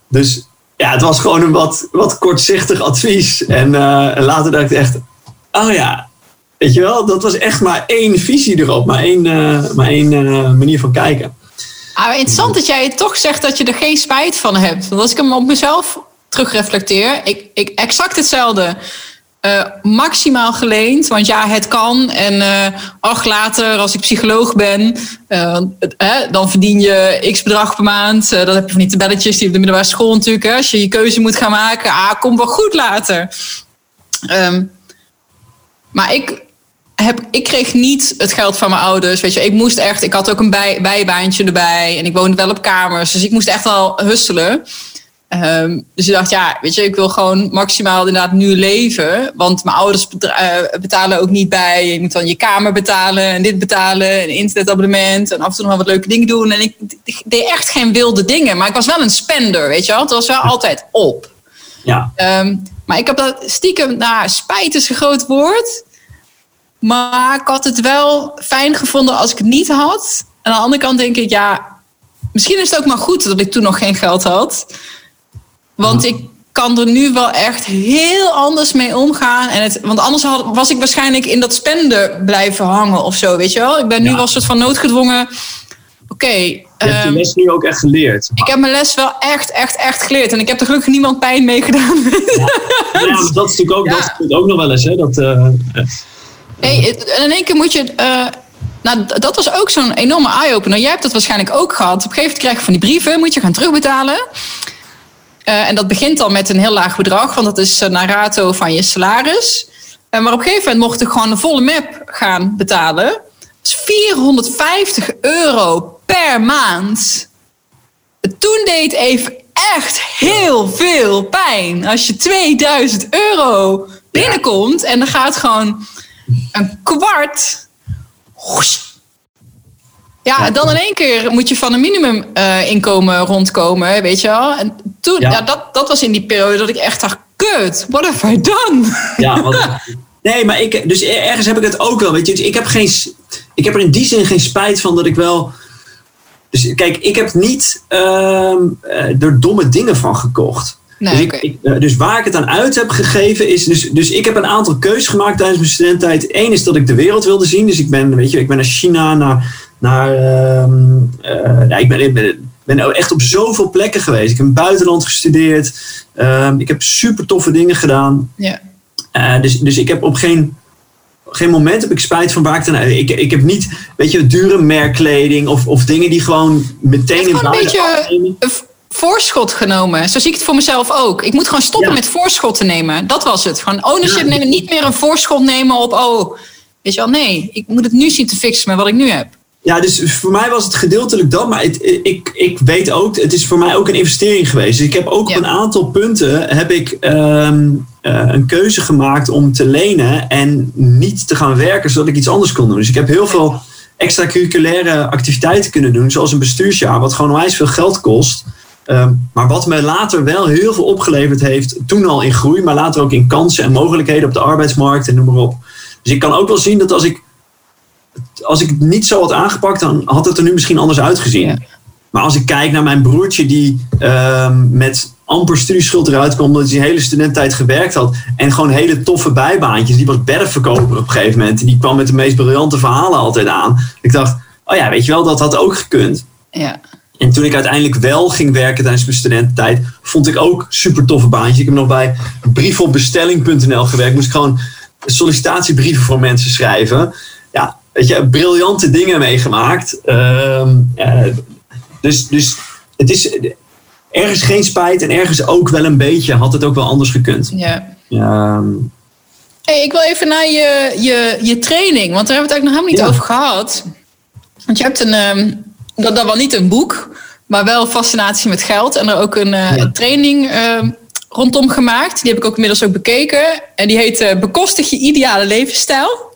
dus ja, het was gewoon een wat, wat kortzichtig advies. En eh, later dacht ik echt, oh ja, Weet je wel, dat was echt maar één visie erop, maar één, eh, maar één eh, manier van kijken. Ah, interessant dat jij toch zegt dat je er geen spijt van hebt. Want als ik hem op mezelf terugreflecteer, ik, ik exact hetzelfde. uh, maximaal geleend. Want ja, het kan. En ach, later, als ik psycholoog ben, dan verdien je x bedrag per maand. dan heb je van die tabelletjes die op de middelbare school natuurlijk. Als je je keuze moet gaan maken, ah, komt wel goed later. Um, maar ik, heb, ik kreeg niet het geld van mijn ouders. Weet je, ik moest echt, ik had ook een bij, bijbaantje erbij. En ik woonde wel op kamers. Dus ik moest echt wel husselen. Um, dus ik dacht, ja, weet je, ik wil gewoon maximaal inderdaad nu leven. Want mijn ouders betalen ook niet bij. Je moet dan je kamer betalen en dit betalen. Een internetabonnement. En af en toe nog wat leuke dingen doen. En ik, ik, deed echt geen wilde dingen. Maar ik was wel een spender, weet je wel. Het was wel altijd op. Ja. Um, maar ik heb dat stiekem, nou, spijt is een groot woord. Maar ik had het wel fijn gevonden als ik het niet had. En aan de andere kant denk ik, ja, misschien is het ook maar goed dat ik toen nog geen geld had. Want ik kan er nu wel echt heel anders mee omgaan. En het, want anders had, was ik waarschijnlijk in dat spenden blijven hangen of zo, weet je wel. Ik ben nu wel een soort van noodgedwongen. Oké. je hebt de ehm, les nu ook echt geleerd. Ik heb mijn les wel echt, echt, echt geleerd. En ik heb er gelukkig niemand pijn mee gedaan. Ja, ja dat is natuurlijk ook, dat is ook nog wel eens. Hè, dat, uh, hey, en in één keer moet je... Uh, nou, dat was ook zo'n enorme eye-opener. Jij hebt dat waarschijnlijk ook gehad. Op een gegeven moment krijg je van die brieven, moet je gaan terugbetalen. Uh, en dat begint al met een heel laag bedrag, want dat is naar rato van je salaris. Uh, maar op een gegeven moment mocht ik gewoon de volle map gaan betalen. Dat is 450 euro per maand. Toen deed even echt heel veel pijn. Als je 2000 euro binnenkomt en er gaat gewoon een kwart. Ja, dan in één keer moet je van een minimuminkomen uh, rondkomen, weet je wel. En toen, ja. dat, dat was in die periode dat ik echt dacht, kut, what have I done? Ja, wat, nee, maar ik, dus ergens heb ik het ook wel, weet je. Ik heb, geen, ik heb er in die zin geen spijt van dat ik wel... Dus kijk, ik heb niet uh, er domme dingen van gekocht. Nee, dus, ik, eh, dus, waar ik het aan uit heb gegeven is. Dus, dus ik heb een aantal keuzes gemaakt tijdens mijn studententijd. Eén is dat ik de wereld wilde zien. Dus ik ben, weet je, ik ben naar China, naar. naar uh, ik, ben, ik ben, echt op zoveel plekken geweest. Ik heb in het buitenland gestudeerd. Uh, ik heb super toffe dingen gedaan. Ja. Uh, dus, dus ik heb op geen geen moment heb ik spijt van waar ik dan. Ik, ik heb niet, weet je, dure merkkleding of, of dingen die gewoon meteen in een beetje voorschot genomen. Zo zie ik het voor mezelf ook. Ik moet gewoon stoppen met voorschot te nemen. Dat was het. Gewoon ownership nemen. Niet meer een voorschot nemen op, oh, weet je wel, nee. Ik moet het nu zien te fixen met wat ik nu heb. Ja, dus voor mij was het gedeeltelijk dat. Maar het, ik, ik weet ook, het is voor mij ook een investering geweest. Dus ik heb ook op een aantal punten heb ik ehm, eh, een keuze gemaakt om te lenen en niet te gaan werken zodat ik iets anders kon doen. Dus ik heb heel veel extracurriculaire activiteiten kunnen doen, zoals een bestuursjaar, wat gewoon onwijs veel geld kost. Ehm, maar wat me later wel heel veel opgeleverd heeft, toen al in groei, maar later ook in kansen en mogelijkheden op de arbeidsmarkt en noem maar op. Dus ik kan ook wel zien dat als ik, als ik het niet zo had aangepakt, dan had het er nu misschien anders uitgezien. Maar als ik kijk naar mijn broertje die um, met amper studieschuld eruit kwam, omdat hij zijn hele studententijd gewerkt had. En gewoon hele toffe bijbaantjes. Die was bergverkoper op een gegeven moment. En die kwam met de meest briljante verhalen altijd aan. Ik dacht, oh ja, weet je wel, dat had ook gekund. Ja. En toen ik uiteindelijk wel ging werken tijdens mijn studententijd, vond ik ook super toffe baantjes. Ik heb nog bij briefopbestelling.nl gewerkt. Moest ik gewoon sollicitatiebrieven voor mensen schrijven. Ja, weet je, briljante dingen meegemaakt. Uh, dus, dus het is ergens geen spijt en ergens ook wel een beetje. Had het ook wel anders gekund. Ja. ja. Hey, ik wil even naar je, je, je training, want daar hebben we het eigenlijk nog helemaal niet ja. over gehad. Want je hebt een, um, dat, dat wel niet een boek, maar wel fascinatie met geld. En er ook een, ja. training uh, rondom gemaakt. Die heb ik ook inmiddels ook bekeken. En die heet uh, Bekostig je ideale levensstijl.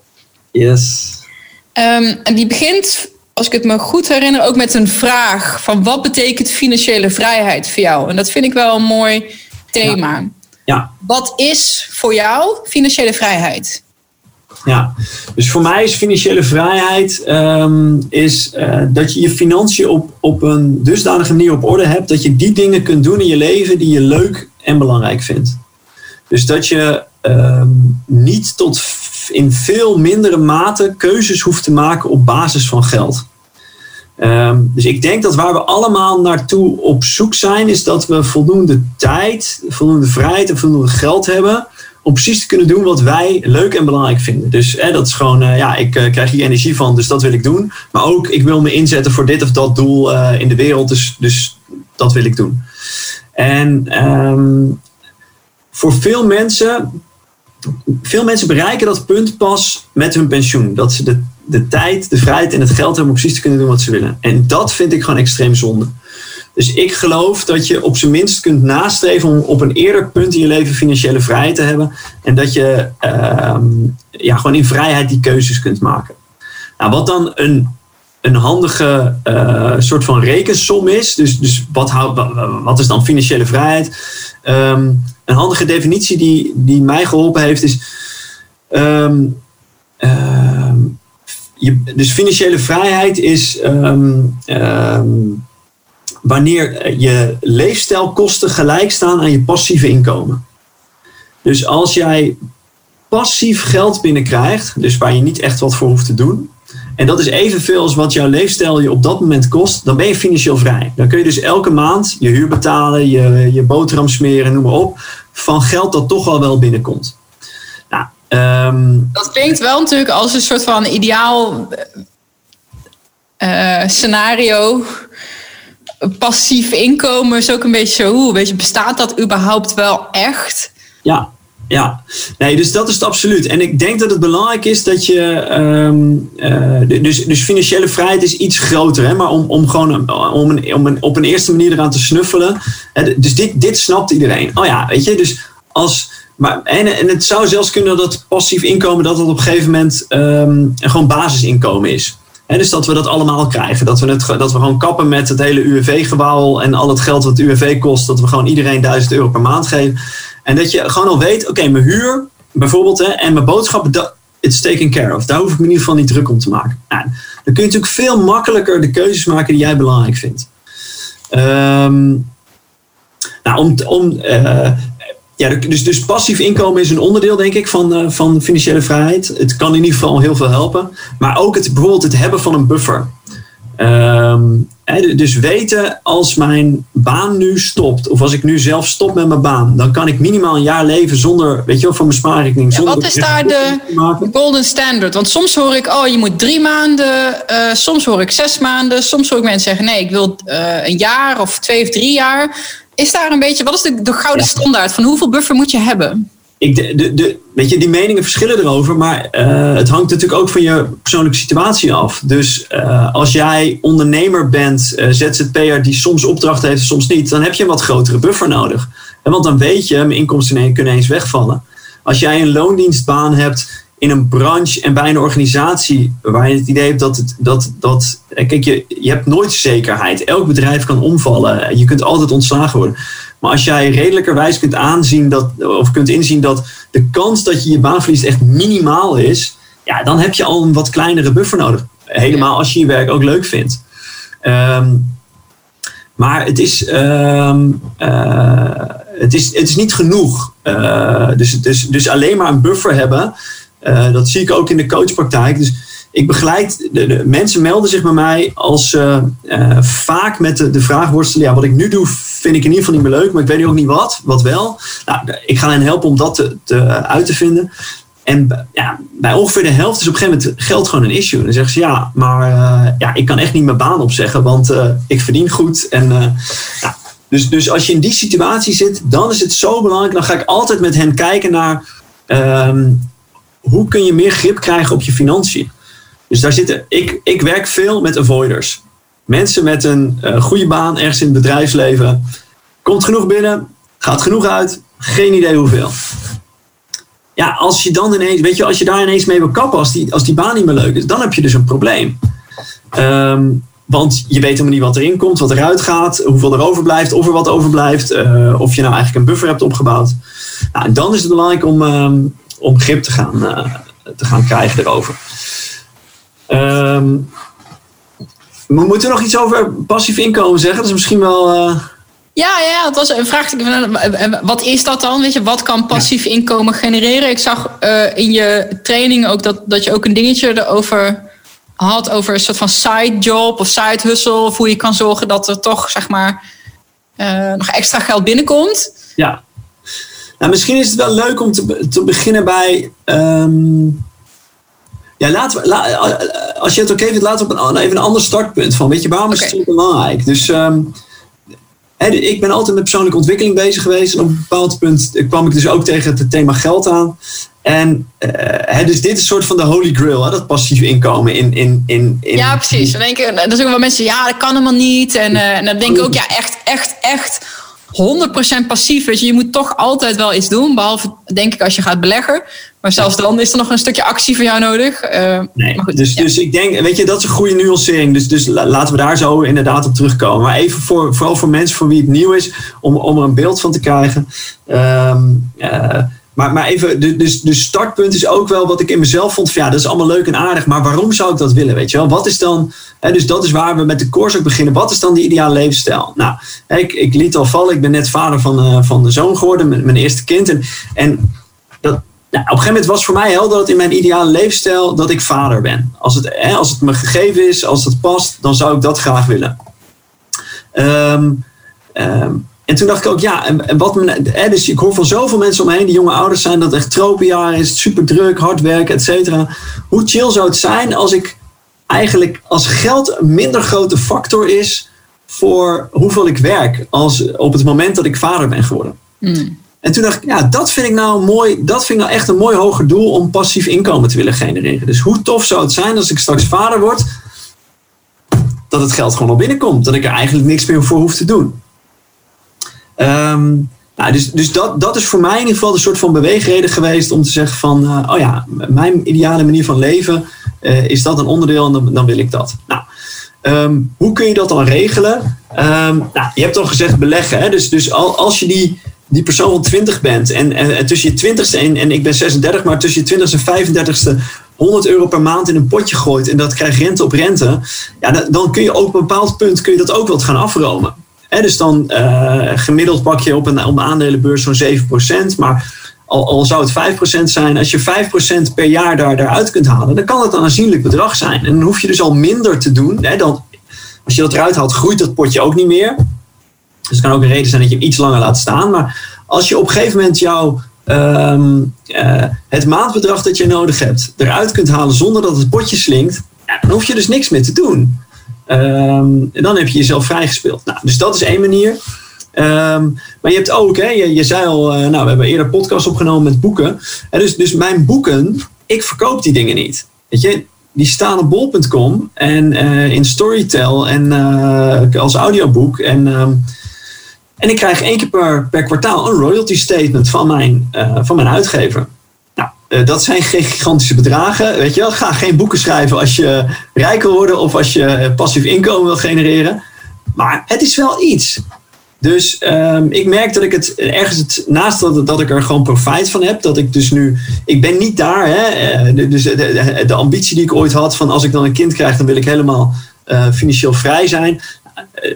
Yes. Um, en die begint, als ik het me goed herinner, ook met een vraag van wat betekent financiële vrijheid voor jou? En dat vind ik wel een mooi thema. Ja. ja. Wat is voor jou financiële vrijheid? Ja, dus voor mij is financiële vrijheid um, is, uh, dat je je financiën op, op een dusdanige manier op orde hebt dat je die dingen kunt doen in je leven die je leuk en belangrijk vindt. Dus dat je um, niet tot in veel mindere mate keuzes hoeft te maken op basis van geld. Um, dus ik denk dat waar we allemaal naartoe op zoek zijn, is dat we voldoende tijd, voldoende vrijheid en voldoende geld hebben om precies te kunnen doen wat wij leuk en belangrijk vinden. Dus dat is gewoon, uh, ja, ik uh, krijg hier energie van, dus dat wil ik doen. Maar ook, ik wil me inzetten voor dit of dat doel uh, in de wereld, dus, dus dat wil ik doen. En um, voor veel mensen, veel mensen bereiken dat punt pas met hun pensioen. Dat ze de, de tijd, de vrijheid en het geld hebben om precies te kunnen doen wat ze willen. En dat vind ik gewoon extreem zonde. Dus ik geloof dat je op zijn minst kunt nastreven om op een eerder punt in je leven financiële vrijheid te hebben. En dat je uh, ja, gewoon in vrijheid die keuzes kunt maken. Nou, wat dan een, een handige uh, soort van rekensom is. Dus, dus wat, wat is dan financiële vrijheid? Um, een handige definitie die, die mij geholpen heeft is. Je, dus financiële vrijheid is wanneer je leefstijlkosten gelijk staan aan je passieve inkomen. Dus als jij passief geld binnenkrijgt, dus waar je niet echt wat voor hoeft te doen, en dat is evenveel als wat jouw leefstijl je op dat moment kost, dan ben je financieel vrij. Dan kun je dus elke maand je huur betalen, je, je boterham smeren, noem maar op, van geld dat toch al wel binnenkomt. Nou, um, dat klinkt wel natuurlijk als een soort van ideaal uh, scenario passief inkomen is ook een beetje zo, hoe, weet je, bestaat dat überhaupt wel echt? Ja, ja, nee, dus dat is het absoluut. En ik denk dat het belangrijk is dat je. Um, uh, dus, dus financiële vrijheid is iets groter, hè, maar om, om gewoon om een, een, op een eerste manier eraan te snuffelen. Hè, dus dit, dit snapt iedereen. Oh ja, weet je, dus als. Maar, en, en het zou zelfs kunnen dat passief inkomen dat het op een gegeven moment um, gewoon basisinkomen is. En dus dat we dat allemaal krijgen. Dat we, het, dat we gewoon kappen met het hele UWV-gebouw en al het geld wat UWV kost. Dat we gewoon iedereen 1000 euro per maand geven. En dat je gewoon al weet, oké, mijn huur bijvoorbeeld hè, en mijn boodschappen, dat, it's taken care of. Daar hoef ik me in ieder geval niet druk om te maken. Nou, dan kun je natuurlijk veel makkelijker de keuzes maken die jij belangrijk vindt. Um, nou, om, om, uh, ja, dus, dus passief inkomen is een onderdeel, denk ik, van, uh, van financiële vrijheid. Het kan in ieder geval heel veel helpen. Maar ook het, bijvoorbeeld het hebben van een buffer. Um, he, dus weten als mijn baan nu stopt, of als ik nu zelf stop met mijn baan, dan kan ik minimaal een jaar leven zonder, weet je wel, van mijn spaarrekening. Ja, wat is daar de golden standard? Want soms hoor ik, oh, je moet drie maanden, uh, soms hoor ik zes maanden, soms hoor ik mensen zeggen, nee, ik wil uh, een jaar of twee of drie jaar. Is daar een beetje, wat is de, de gouden standaard van hoeveel buffer moet je hebben? Ik, de, de, de, weet je, die meningen verschillen erover, maar uh, het hangt natuurlijk ook van je persoonlijke situatie af. Dus uh, als jij ondernemer bent, uh, ZZP'er die soms opdrachten heeft, soms niet, dan heb je een wat grotere buffer nodig. En want dan weet je, mijn inkomsten kunnen eens wegvallen. Als jij een loondienstbaan hebt in een branche en bij een organisatie waar je het idee hebt dat het dat, dat kijk, je, je hebt nooit zekerheid. Elk bedrijf kan omvallen. Je kunt altijd ontslagen worden. Maar als jij redelijkerwijs kunt aanzien dat, of kunt inzien dat de kans dat je je baan verliest echt minimaal is, ja, dan heb je al een wat kleinere buffer nodig. Helemaal als je je werk ook leuk vindt. Um, maar het is, um, uh, het is, het is niet genoeg. Uh, dus, dus, dus alleen maar een buffer hebben, uh, dat zie ik ook in de coachpraktijk. Dus ik begeleid, de, mensen melden zich bij mij als ze uh, vaak met de, de vraag worstelen, ja, wat ik nu doe vind ik in ieder geval niet meer leuk, maar ik weet ook niet wat, wat wel. Nou, ik ga hen helpen om dat te, te uit te vinden. En ja, bij ongeveer de helft is op een gegeven moment geld gewoon een issue. Dan zeggen ze ja, maar ja, ik kan echt niet mijn baan opzeggen, want ik verdien goed. En, ja, dus, dus als je in die situatie zit, dan is het zo belangrijk. Dan ga ik altijd met hen kijken naar um, hoe kun je meer grip krijgen op je financiën. Dus daar zitten, ik, ik werk veel met avoiders. Mensen met een uh, goede baan ergens in het bedrijfsleven. Komt genoeg binnen, gaat genoeg uit, geen idee hoeveel. Ja, als je dan ineens, weet je, als je daar ineens mee wil kappen, als die, als die baan niet meer leuk is, dan heb je dus een probleem. Um, want je weet helemaal niet wat erin komt, wat eruit gaat, hoeveel er overblijft, of er wat overblijft, uh, of je nou eigenlijk een buffer hebt opgebouwd. Nou, dan is het belangrijk om, um, om grip te gaan, uh, te gaan krijgen erover. Um, we moeten nog iets over passief inkomen zeggen. Dat is misschien wel. Uh... Ja, ja, het was een vraag. Wat is dat dan? Weet je, wat kan passief inkomen genereren? Ik zag uh, in je training ook dat, dat je ook een dingetje erover had. Over een soort van side job of side hustle. Of hoe je kan zorgen dat er toch, zeg maar, uh, nog extra geld binnenkomt. Ja. Nou, misschien is het wel leuk om te, te beginnen bij. ehm, ja, laten we, la- eh, als je het oké vindt, laten we op een, even een ander startpunt van. Weet je, waarom is het zo belangrijk? Dus ehm, ik ben altijd met persoonlijke ontwikkeling bezig geweest. En op een bepaald punt kwam ik dus ook tegen het thema geld aan. En eh, dus dit is een soort van de holy grail, hè, dat passief inkomen in. in, in, in Ja, precies. Dan denken, dan zeggen wel mensen, ja, dat kan helemaal niet. En, eh, en dan denk ik ook, ja, echt, echt, echt 100% passief. Weet je, je moet toch altijd wel iets doen. Behalve, denk ik, als je gaat beleggen. Maar zelfs dan is er nog een stukje actie van jou nodig. Eh, Nee, maar goed, dus, ja. dus ik denk, weet je, dat is een goede nuancering. Dus, dus la- laten we daar zo inderdaad op terugkomen. Maar even voor, vooral voor mensen voor wie het nieuw is, om, om er een beeld van te krijgen. Ehm, eh, maar, maar even, de- dus, dus startpunt is ook wel wat ik in mezelf vond. Van, ja, dat is allemaal leuk en aardig, maar waarom zou ik dat willen? Weet je wel? Wat is dan, hè, dus dat is waar we met de course ook beginnen. Wat is dan die ideale levensstijl? Nou, ik, ik liet al vallen, ik ben net vader van, eh, van de zoon geworden, mijn, mijn eerste kind. En, en dat, nou, op een gegeven moment was voor mij helder dat in mijn ideale levensstijl dat ik vader ben. Als het, hè, als het me gegeven is, als het past, dan zou ik dat graag willen. Ehm, en toen dacht ik ook, ja, en, wat me, hè, dus ik hoor van zoveel mensen om me heen die jonge ouders zijn, dat het echt tropenjaar is, super druk, hard werken, et cetera. Hoe chill zou het zijn als ik eigenlijk, als geld een minder grote factor is voor hoeveel ik werk, als op het moment dat ik vader ben geworden. Hmm. En toen dacht ik, ja, dat vind ik nou mooi. Dat vind ik nou echt een mooi hoger doel om passief inkomen te willen genereren. Dus hoe tof zou het zijn als ik straks vader word, dat het geld gewoon al binnenkomt. Dat ik er eigenlijk niks meer voor hoef te doen. Ehm, nou, dus dus dat, dat is voor mij in ieder geval een soort van beweegreden geweest om te zeggen van, eh, oh ja, mijn ideale manier van leven, eh, is dat een onderdeel en dan, wil ik dat. Nou, ehm, hoe kun je dat dan regelen? Ehm, nou, je hebt al gezegd beleggen, hè? dus, dus al, als je die, die persoon van 20 bent en, en, en tussen je 20ste en, en ik ben 36, maar tussen je 20ste en 35ste 100 euro per maand in een potje gooit en dat krijgt rente op rente, ja, dan, kun je op een bepaald punt kun je dat ook wat gaan afromen. Dus dan eh, gemiddeld pak je op een, op een aandelenbeurs zo'n 7%. Maar al, al zou het 5% zijn, als je 5% per jaar daar, daaruit kunt halen, dan kan het een aanzienlijk bedrag zijn. En dan hoef je dus al minder te doen. Dan, als je dat eruit haalt, groeit dat potje ook niet meer. Dus het kan ook een reden zijn dat je hem iets langer laat staan. Maar als je op een gegeven moment jouw ehm, eh, het maandbedrag dat je nodig hebt eruit kunt halen zonder dat het potje slinkt, dan hoef je dus niks meer te doen. Ehm, en dan heb je jezelf vrijgespeeld. Nou, dus dat is één manier. Ehm, maar je hebt ook, hè, je, je zei al, eh, nou, we hebben eerder podcast opgenomen met boeken. En dus, dus mijn boeken, ik verkoop die dingen niet. Weet je, die staan op bol.com en eh, in Storytel en eh, als audioboek. En, ehm, en ik krijg één keer per, per kwartaal een royalty statement van mijn, van mijn uitgever. Eh, dat zijn geen gigantische bedragen. Weet je wel, ga geen boeken schrijven als je rijk wil worden of als je passief inkomen wil genereren. Maar het is wel iets. Dus ehm, ik merk dat ik het ergens het, naast dat, dat ik er gewoon profijt van heb, dat ik dus nu, ik ben niet daar. Hè, eh, dus de, ambitie die ik ooit had van als ik dan een kind krijg, dan wil ik helemaal eh, financieel vrij zijn.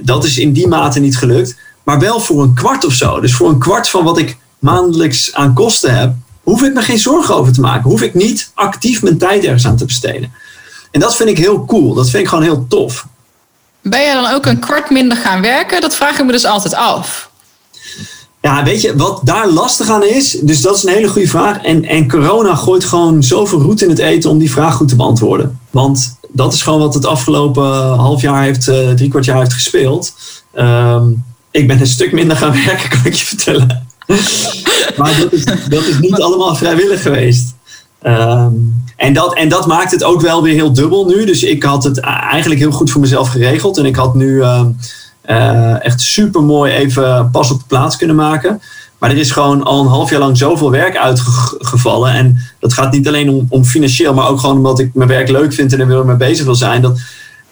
Dat is in die mate niet gelukt. Maar wel voor een kwart of zo. Dus voor een kwart van wat ik maandelijks aan kosten heb, hoef ik me geen zorgen over te maken. Hoef ik niet actief mijn tijd ergens aan te besteden. En dat vind ik heel cool. Dat vind ik gewoon heel tof. Ben jij dan ook een kwart minder gaan werken? Dat vraag ik me dus altijd af. Ja, weet je wat daar lastig aan is? Dus dat is een hele goede vraag. En, en corona gooit gewoon zoveel roet in het eten om die vraag goed te beantwoorden. Want dat is gewoon wat het afgelopen half jaar heeft, eh, drie kwart jaar heeft gespeeld. Ehm, ik ben een stuk minder gaan werken, kan ik je vertellen. Maar dat is, dat is niet allemaal vrijwillig geweest. Ehm, en, dat, en dat maakt het ook wel weer heel dubbel nu. Dus ik had het eigenlijk heel goed voor mezelf geregeld. En ik had nu ehm, eh, echt super mooi even pas op de plaats kunnen maken. Maar er is gewoon al een half jaar lang zoveel werk uitgevallen. En dat gaat niet alleen om, om financieel, maar ook gewoon omdat ik mijn werk leuk vind en er weer mee bezig wil zijn. Dat,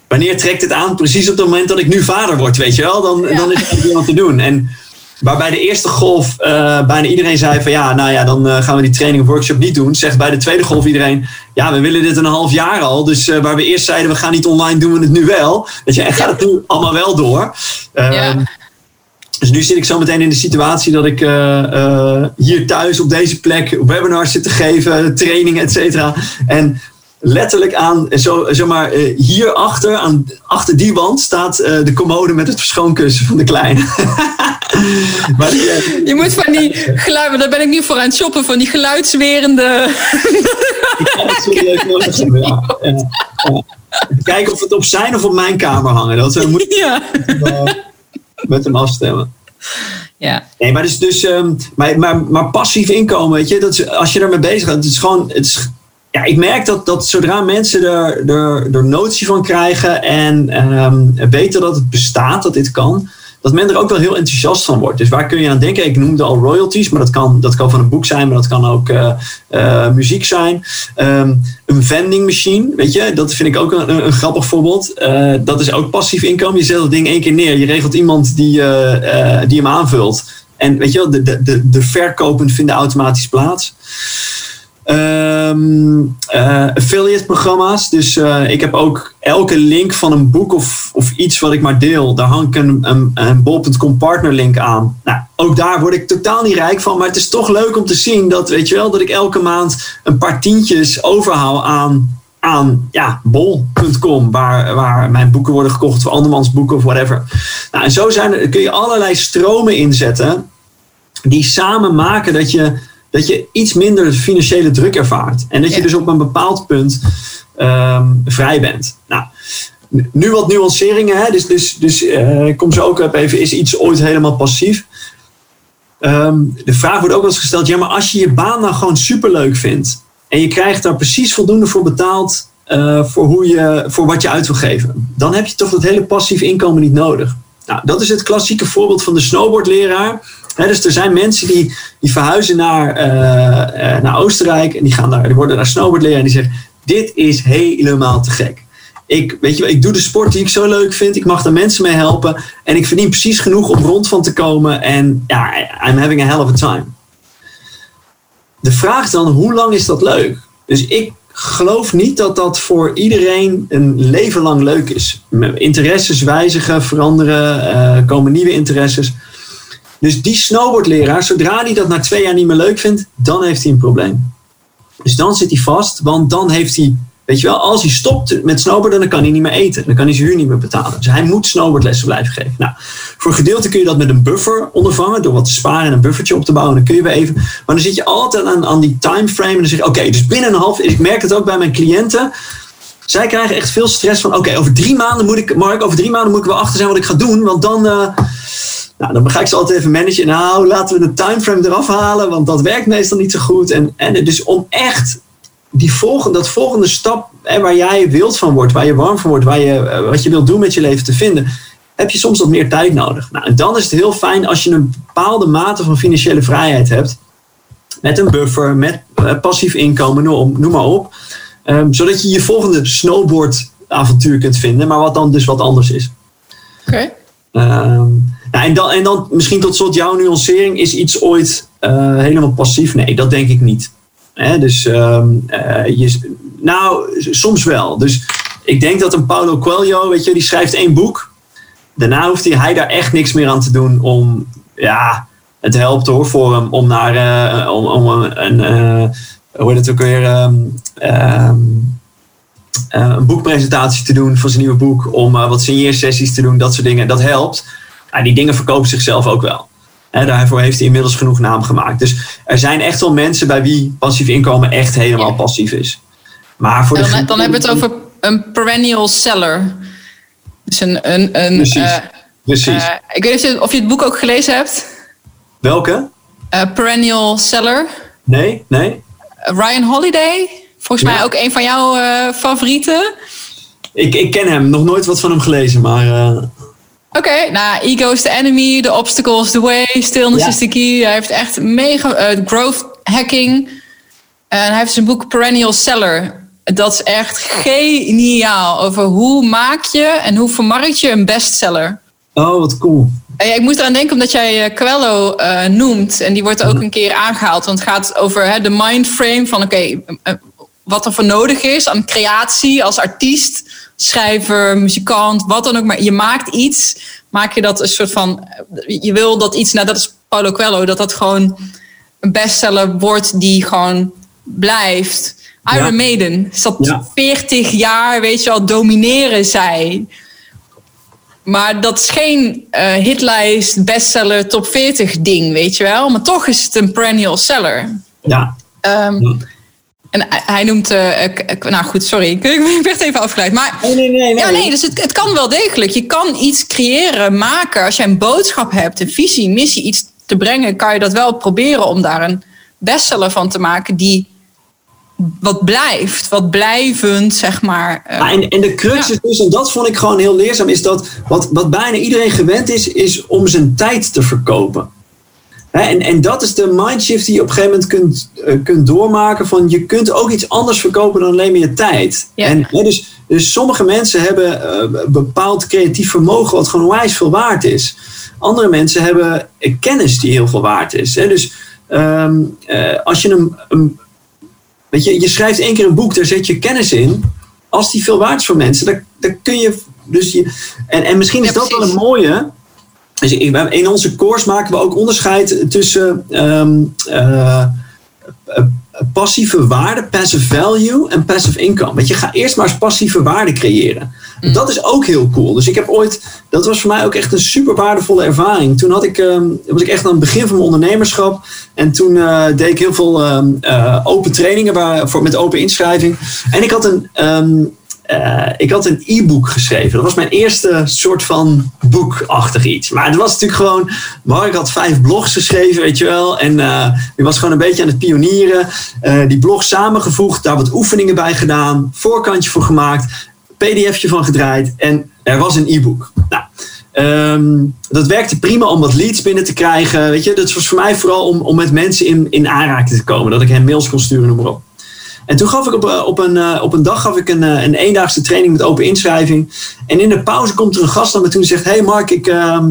wanneer trekt het aan? Precies op het moment dat ik nu vader word, weet je wel? Dan, Ja. dan is er wat te doen. En waarbij de eerste golf eh, bijna iedereen zei van ja, nou ja, dan eh, gaan we die training of workshop niet doen. Zegt bij de tweede golf iedereen, ja, we willen dit een half jaar al. Dus eh, waar we eerst zeiden, we gaan niet online, doen we het nu wel. Weet je, en gaat het nu allemaal wel door. Ehm, Ja. Dus nu zit ik zo meteen in de situatie dat ik hier thuis op deze plek webinars zit te geven, trainingen, et cetera. En letterlijk aan, zo, zeg maar, uh, hierachter, aan, achter die wand staat uh, de commode met het verschoonkussen van de kleine. maar die, uh, je moet van die geluiden, daar ben ik nu voor aan het shoppen, van die geluidswerende. ik kan het serieus nodig hebben, ja. ja. Kijken of het op zijn of op mijn kamer hangen. Dat moet ja. met hem afstemmen. Ja. Nee, maar dus, dus um, maar, maar, maar passief inkomen, weet je, dat is, als je daarmee bezig bent, het is gewoon, het is, ja, ik merk dat, dat zodra mensen er, er, er notie van krijgen en um, weten dat het bestaat, dat dit kan, dat men er ook wel heel enthousiast van wordt. Dus waar kun je aan denken? Ik noemde al royalties, maar dat kan, dat kan van een boek zijn, maar dat kan ook uh, uh, muziek zijn. Um, een vending machine, weet je, dat vind ik ook een, een grappig voorbeeld. Uh, dat is ook passief inkomen. Je zet het ding één keer neer, je regelt iemand die, die hem aanvult. En weet je de, de, de, de verkopen vinden automatisch plaats. Um, uh, affiliate programma's. Dus uh, ik heb ook elke link van een boek of, of iets wat ik maar deel. Daar hang ik een, een, bol.com partner link aan. Nou, ook daar word ik totaal niet rijk van. Maar het is toch leuk om te zien dat, weet je wel, dat ik elke maand een paar tientjes overhaal aan, aan ja, bol.com. Waar, waar mijn boeken worden gekocht of andermans boeken of whatever. Nou, en zo zijn kun je allerlei stromen inzetten die samen maken dat je dat je iets minder financiële druk ervaart. En dat je dus op een bepaald punt um, vrij bent. Nou, nu wat nuanceringen. Hè? Dus, dus, dus uh, ik kom zo ook even. Is iets ooit helemaal passief? Um, de vraag wordt ook wel eens gesteld. Ja, maar als je je baan nou gewoon superleuk vindt. En je krijgt daar precies voldoende voor betaald. Uh, voor, hoe je, voor wat je uit wil geven. Dan heb je toch dat hele passief inkomen niet nodig. Nou, dat is het klassieke voorbeeld van de snowboardleraar dus er zijn mensen die, die verhuizen naar, uh, naar Oostenrijk en die, gaan daar, die worden daar snowboardleraar en die zeggen: Dit is helemaal te gek. Ik, weet je, ik doe de sport die ik zo leuk vind. Ik mag daar mensen mee helpen. En ik verdien precies genoeg om rond van te komen. En ja, I'm having a hell of a time. De vraag dan, hoe lang is dat leuk? Dus ik geloof niet dat dat voor iedereen een leven lang leuk is. Interesses wijzigen, veranderen, uh, komen nieuwe interesses. Dus die snowboardleraar, zodra hij dat na twee jaar niet meer leuk vindt, dan heeft hij een probleem. Dus dan zit hij vast, want dan heeft hij, weet je wel, als hij stopt met snowboarden, dan kan hij niet meer eten. Dan kan hij zijn huur niet meer betalen. Dus hij moet snowboardlessen blijven geven. Nou, voor gedeelte kun je dat met een buffer ondervangen, door wat te sparen en een buffertje op te bouwen. Dan kun je weer even. Maar dan zit je altijd aan, aan die timeframe en dan zeg je, oké, dus binnen een half, ik merk het ook bij mijn cliënten. Zij krijgen echt veel stress van, oké, over drie maanden moet ik, Mark, over drie maanden moet ik wel achter zijn wat ik ga doen, want dan. Uh, nou, dan ga ik ze altijd even managen. Nou, laten we de timeframe eraf halen, want dat werkt meestal niet zo goed. En, en dus om echt die volgende, dat volgende stap hè, waar jij wild van wordt, waar je warm van wordt, waar je, eh, wat je wilt doen met je leven te vinden, heb je soms wat meer tijd nodig. Nou, en dan is het heel fijn als je een bepaalde mate van financiële vrijheid hebt. Met een buffer, met uh, passief inkomen, noem, maar op. Um, zodat je je volgende snowboardavontuur kunt vinden, maar wat dan dus wat anders is. Oké. Okay. Um, nou, en, dan, en dan misschien tot slot jouw nuancering. Is iets ooit uh, helemaal passief? Nee, dat denk ik niet. Hè, dus um, uh, je, nou, soms wel. Dus ik denk dat een Paulo Coelho, weet je, die schrijft één boek. Daarna hoeft hij, daar echt niks meer aan te doen om, ja, het helpt hoor voor hem om naar, uh, om, om een, hoe heet het ook weer, um, um, een boekpresentatie te doen voor zijn nieuwe boek, om wat signeersessies te doen, dat soort dingen. Dat helpt. Ja, die dingen verkopen zichzelf ook wel. Daarvoor heeft hij inmiddels genoeg naam gemaakt. Dus er zijn echt wel mensen bij wie passief inkomen echt helemaal passief is. Maar voor dan, de dan hebben we het over een perennial seller. Dus een. een, een Precies. Uh, Precies. Uh, ik weet niet of je het boek ook gelezen hebt. Welke? Uh, perennial seller. Nee, nee. Ryan Holiday. Volgens ja. mij ook een van jouw favorieten. Ik, ik ken hem, nog nooit wat van hem gelezen, maar. Oké, okay, nou, ego is the enemy, the obstacle is the way, stillness ja. is the key. Hij heeft echt mega uh, growth hacking. En hij heeft zijn boek Perennial Seller. Dat is echt geniaal over hoe maak je en hoe vermarkt je een bestseller. Oh, wat cool. En ja, ik moest eraan denken omdat jij Coelho uh, noemt. En die wordt ook een keer aangehaald. Want het gaat over hè, de mindframe van oké, okay, wat er voor nodig is aan creatie als artiest schrijver, muzikant, wat dan ook. Maar je maakt iets, maak je dat een soort van. Je wil dat iets, nou dat is Paulo Coelho, dat dat gewoon een bestseller wordt die gewoon blijft. Iron Ja. Maiden. Zat Ja. 40 jaar, weet je wel, domineren zij. Maar dat is geen eh, hitlijst, bestseller, top 40 ding, weet je wel. Maar toch is het een perennial seller. Ja, Ehm, Ja. En hij- noemt... eh, ik- ik- nou goed, sorry. Ik ik werd even afgeleid. Maar nee, nee, nee. ja, nee, dus het, het kan wel degelijk. Je kan iets creëren, maken. Als jij een boodschap hebt, een visie, missie, iets te brengen, kan je dat wel proberen om daar een bestseller van te maken die wat blijft, wat blijvend, zeg maar. eh, en, en de crux Ja. is dus, en dat vond ik gewoon heel leerzaam, is dat wat, wat bijna iedereen gewend is, is om zijn tijd te verkopen. En, en dat is de mindshift die je op een gegeven moment kunt, eh, kunt doormaken. Van je kunt ook iets anders verkopen dan alleen maar je tijd. Ja. En, dus, dus sommige mensen hebben een bepaald creatief vermogen wat gewoon onwijs veel waard is. Andere mensen hebben eh, kennis die heel veel waard is. Hè. Dus ehm, eh, als je een, een Weet je, je schrijft één keer een boek, daar zet je kennis in. Als die veel waard is voor mensen, dan, dan kun je. Dus je en, en misschien is Ja, dat wel een mooie. Dus ik- in onze course maken we ook onderscheid tussen ehm, eh, eh, passieve waarde, passive value en passive income. Weet je, ga eerst maar eens passieve waarde creëren. Dat is ook heel cool. Dus ik heb ooit, dat was voor mij ook echt een super waardevolle ervaring. Toen had ik, ehm, was ik echt aan het begin van mijn ondernemerschap. En toen eh, deed ik heel veel ehm, eh, open trainingen waar, voor, met open inschrijving. En ik had een, eh, ik had een e-book geschreven. Dat was mijn eerste soort van boekachtig iets. Maar het was natuurlijk gewoon. Mark had vijf blogs geschreven, weet je wel. En eh ik was gewoon een beetje aan het pionieren. Eh, die blog samengevoegd, daar wat oefeningen bij gedaan. Voorkantje voor gemaakt. PDFje van gedraaid. En er was een e-book. Nou. ehm, dat werkte prima om wat leads binnen te krijgen. Weet je, dat was voor mij vooral om, om met mensen in, in aanraking te komen. Dat ik hen mails kon sturen, noem maar op. En toen gaf ik op, eh, op, een, eh, op een dag gaf ik een, eh, een eendaagse training met open inschrijving. En in de pauze komt er een gast naar me toe en zegt: Hey Mark, ik, eh,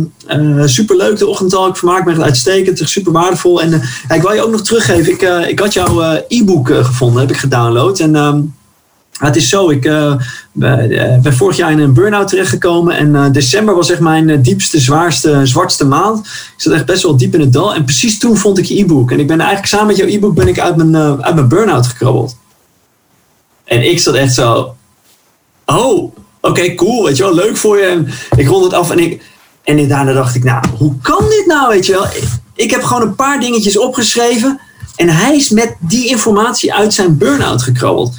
superleuk de ochtend al. Ik vermaak me uitstekend, super waardevol. En ik wil je ook nog teruggeven. Ik, ik had jouw e-book gevonden, heb ik gedownload. En ehm, het is zo, ik ben, vorig jaar in een burn-out terechtgekomen. En december was echt mijn diepste, zwaarste, zwartste maand. Ik zat echt best wel diep in het dal. En precies toen vond ik je e-book. En ik ben eigenlijk samen met jouw e-book ben ik uit mijn, uit mijn burn-out gekrabbeld. En ik zat echt zo. Oh, oké, cool. Weet je wel, leuk voor je. En ik rond het af en ik. En daarna dacht ik, nou, hoe kan dit nou? Weet je wel, ik, ik heb gewoon een paar dingetjes opgeschreven. En hij is met die informatie uit zijn burn-out gekrabbeld.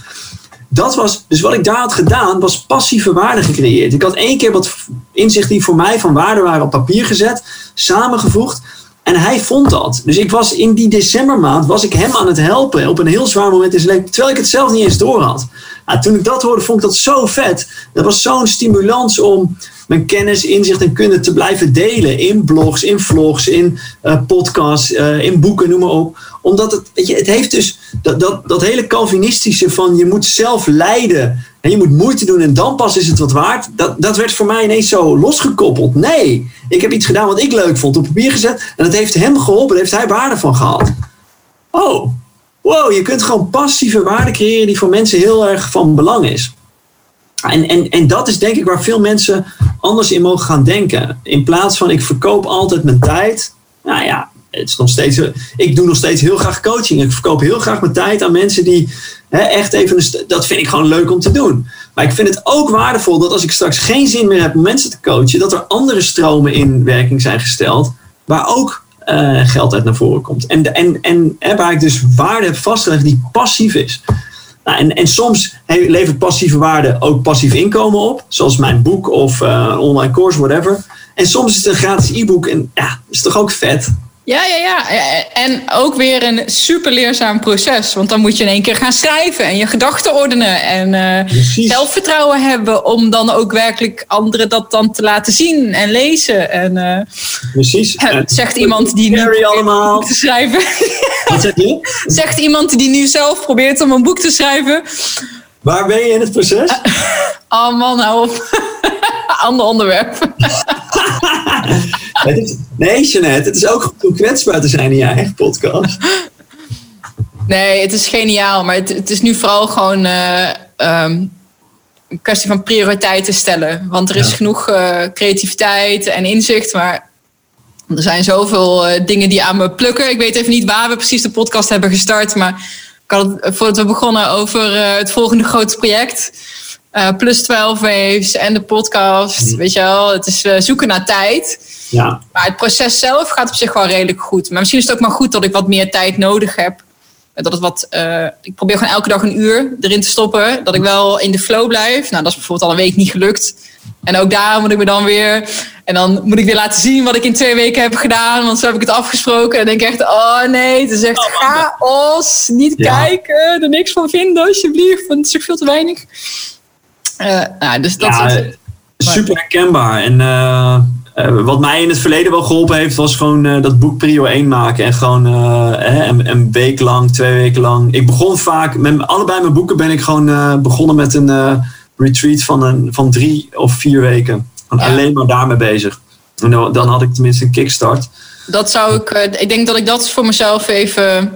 Dat was, dus wat ik daar had gedaan, was passieve waarde gecreëerd. Ik had één keer wat inzichten die voor mij van waarde waren op papier gezet, samengevoegd. En hij vond dat. Dus ik was in die decembermaand was ik hem aan het helpen op een heel zwaar moment in zijn terwijl ik het zelf niet eens door had. Nou, toen ik dat hoorde, vond ik dat zo vet. Dat was zo'n stimulans om mijn kennis, inzicht en kunde te blijven delen. In blogs, in vlogs, in eh, podcasts, eh, in boeken, noem maar op. Omdat het, weet je, het heeft dus dat, dat, dat hele Calvinistische van je moet zelf leiden. En je moet moeite doen en dan pas is het wat waard. Dat, dat werd voor mij ineens zo losgekoppeld. Nee, ik heb iets gedaan wat ik leuk vond, op papier gezet. En dat heeft hem geholpen, daar heeft hij waarde van gehad. Oh, wow, je kunt gewoon passieve waarde creëren die voor mensen heel erg van belang is. En, en, en dat is denk ik waar veel mensen anders in mogen gaan denken. In plaats van ik verkoop altijd mijn tijd. Nou ja, het is nog steeds, ik doe nog steeds heel graag coaching. Ik verkoop heel graag mijn tijd aan mensen die hè, echt even. Dat vind ik gewoon leuk om te doen. Maar ik vind het ook waardevol dat als ik straks geen zin meer heb om mensen te coachen, dat er andere stromen in werking zijn gesteld. Waar ook eh, geld uit naar voren komt. En, en, en hè, waar ik dus waarde heb vastgelegd die passief is. Nou, en, en soms levert passieve waarde ook passief inkomen op. Zoals mijn boek of een online course, whatever. En soms is het een gratis e-book. En ja, is toch ook vet? Ja, ja, ja. En ook weer een super leerzaam proces. Want dan moet je in één keer gaan schrijven en je gedachten ordenen. En eh, zelfvertrouwen hebben om dan ook werkelijk anderen dat dan te laten zien en lezen. En eh, Precies. En- zegt iemand die nu allemaal. te schrijven. Wat zeg je? zegt iemand die nu zelf probeert om een boek te schrijven. Waar ben je in het proces? Oh man, hou op. Ander onderwerp. Het is- nee, Jeanette, het is ook goed om kwetsbaar te zijn in je eigen podcast. Nee, het is geniaal. Maar het, het is nu vooral gewoon eh, ehm, een kwestie van prioriteiten stellen. Want er is Ja. genoeg eh, creativiteit en inzicht. Maar er zijn zoveel eh, dingen die aan me plukken. Ik weet even niet waar we precies de podcast hebben gestart. Maar had het, voordat we begonnen over het volgende grote project. Uh, plus 12 waves en de podcast. Weet je wel, het is uh, zoeken naar tijd. Ja. Maar het proces zelf gaat op zich wel redelijk goed. Maar misschien is het ook maar goed dat ik wat meer tijd nodig heb. Dat het wat, ik probeer gewoon elke dag een uur erin te stoppen. Dat ik wel in de flow blijf. Nou, dat is bijvoorbeeld al een week niet gelukt. En ook daar moet ik me dan weer. En dan moet ik weer laten zien wat ik in twee weken heb gedaan. Want zo heb ik het afgesproken. En dan denk ik echt, oh nee, het is echt oh, chaos. Niet kijken, er niks van vinden alsjeblieft. Want het is veel te weinig. Uh, nou, dus dat ja, super herkenbaar. En uh, uh, wat mij in het verleden wel geholpen heeft, was gewoon dat boek Prio 1 maken. En gewoon een, een, week lang, twee weken lang. Ik begon vaak, met allebei mijn boeken ben ik gewoon begonnen met een retreat van, een, van drie of vier weken. En alleen maar daarmee bezig. En dan had ik tenminste een kickstart. Dat zou ik, uh, ik denk dat ik dat voor mezelf even,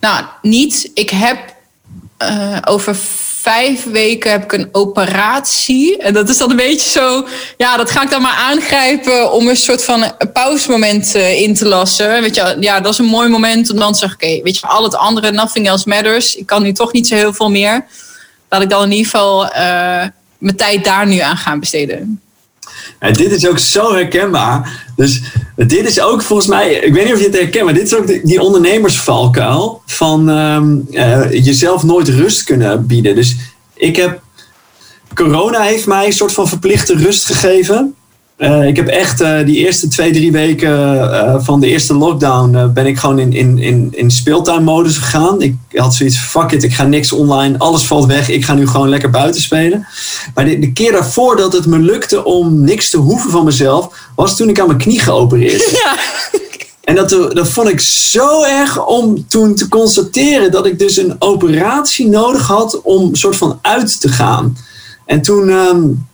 nou niet, ik heb uh, over vijf weken heb ik een operatie. En dat is dan een beetje zo, ja, dat ga ik dan maar aangrijpen om een soort van pauzemoment uh, in te lassen. Weet je, ja, dat is een mooi moment om dan te zeggen, oké, weet je, al het andere, nothing else matters. Ik kan nu toch niet zo heel veel meer laat ik dan in ieder geval uh, mijn tijd daar nu aan gaan besteden. Ja, dit is ook zo herkenbaar. Dus dit is ook volgens mij, ik weet niet of je het herkent, maar dit is ook die ondernemersvalkuil van um, uh, jezelf nooit rust kunnen bieden. Dus ik heb, corona heeft mij een soort van verplichte rust gegeven. Uh, ik heb echt uh, die eerste twee, drie weken uh, van de eerste lockdown ben ik gewoon in, in, in, in speeltuinmodus gegaan. Ik had zoiets fuck it, ik ga niks online, alles valt weg, ik ga nu gewoon lekker buiten spelen. Maar de, de keer daarvoor dat het me lukte om niks te hoeven van mezelf, was toen ik aan mijn knie geopereerd Ja. En dat, dat vond ik zo erg om toen te constateren dat ik dus een operatie nodig had om soort van uit te gaan. En toen... Um,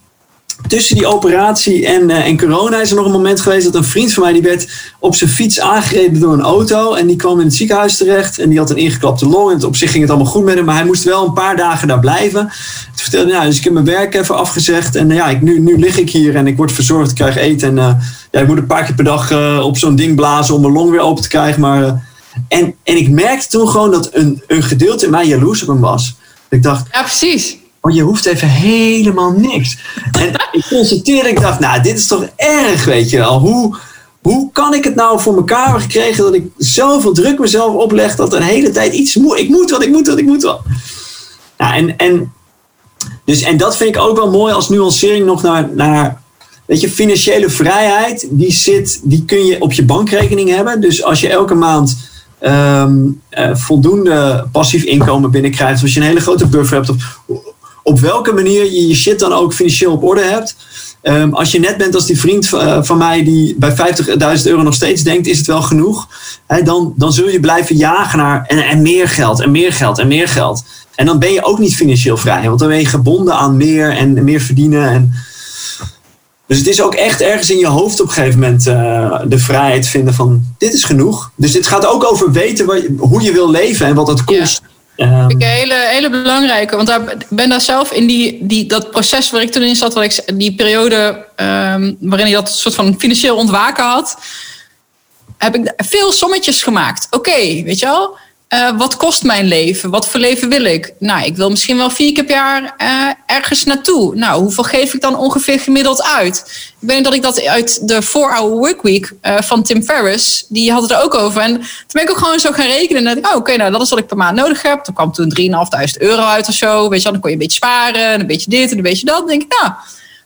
tussen die operatie en, uh, en corona is er nog een moment geweest dat een vriend van mij die werd op zijn fiets aangereden door een auto en die kwam in het ziekenhuis terecht en die had een ingeklapte long en op zich ging het allemaal goed met hem, maar hij moest wel een paar dagen daar blijven. Toen vertelde nou, dus ik heb mijn werk even afgezegd en uh, ja, ik, nu, nu lig ik hier en ik word verzorgd, ik krijg eten en uh, ja, ik moet een paar keer per dag op zo'n ding blazen om mijn long weer open te krijgen, maar en, en ik merkte toen gewoon dat een, een gedeelte in mij jaloers op hem was. Ik dacht, ja, precies. Oh, je hoeft even helemaal niks. En ik constateerde, ik dacht, nou, dit is toch erg, weet je wel. Hoe, hoe kan ik het nou voor elkaar hebben gekregen dat ik zoveel druk mezelf opleg dat een hele tijd iets moet. Ik moet wat, ik moet wat, ik moet wat. Nou, en, en, dus, en dat vind ik ook wel mooi als nuancering nog naar, naar weet je, financiële vrijheid. Die, zit, die kun je op je bankrekening hebben. Dus als je elke maand um, uh, voldoende passief inkomen binnenkrijgt, als je een hele grote buffer hebt, op welke manier je je shit dan ook financieel op orde hebt. Um, als je net bent als die vriend uh, van mij die bij 50.000 euro nog steeds denkt, is het wel genoeg? He, dan, dan zul je blijven jagen naar en, en meer geld en meer geld en meer geld. En dan ben je ook niet financieel vrij, want dan ben je gebonden aan meer en meer verdienen. En... Dus het is ook echt ergens in je hoofd op een gegeven moment uh, de vrijheid vinden van dit is genoeg. Dus dit gaat ook over weten je, hoe je wil leven en wat het kost. Um, ik hele, hele belangrijke, want daar ben daar zelf in die, die, dat proces waar ik toen in zat, waar ik, die periode um, waarin ik dat soort van financieel ontwaken had, heb ik veel sommetjes gemaakt. Oké, weet je wel, uh, wat kost mijn leven? Wat voor leven wil ik? Nou, ik wil misschien wel vier keer per jaar uh, ergens naartoe. Nou, hoeveel geef ik dan ongeveer gemiddeld uit? Ik weet dat ik dat uit de 4-Hour Workweek uh, van Tim Ferriss, die had het er ook over. En toen ben ik ook gewoon zo gaan rekenen. En dacht ik, oh, oké, okay, nou, dat is wat ik per maand nodig heb. Toen kwam toen 3.500 euro uit of zo. Weet je wel, dan kon je een beetje sparen, en een beetje dit en een beetje dat. Dan denk ik, nou,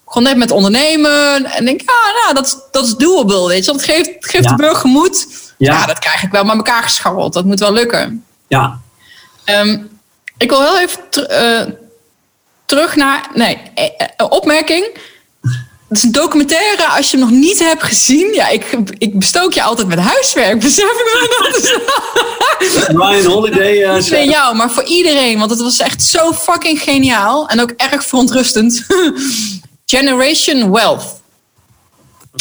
gewoon net met ondernemen. En denk ik, ah, nou, dat is, dat is doable, weet je. Dat geeft, geeft ja. de burger moed. Ja. ja. dat krijg ik wel met elkaar gescharreld. Dat moet wel lukken. Ja. Um, ik wil heel even ter, uh, terug naar. Nee, uh, opmerking. Het is een documentaire, als je hem nog niet hebt gezien. Ja, ik, ik bestook je altijd met huiswerk. Besef ik me dat? Ryan Holiday. Uh, niet alleen jou, maar voor iedereen. Want het was echt zo fucking geniaal. En ook erg verontrustend. Generation Wealth.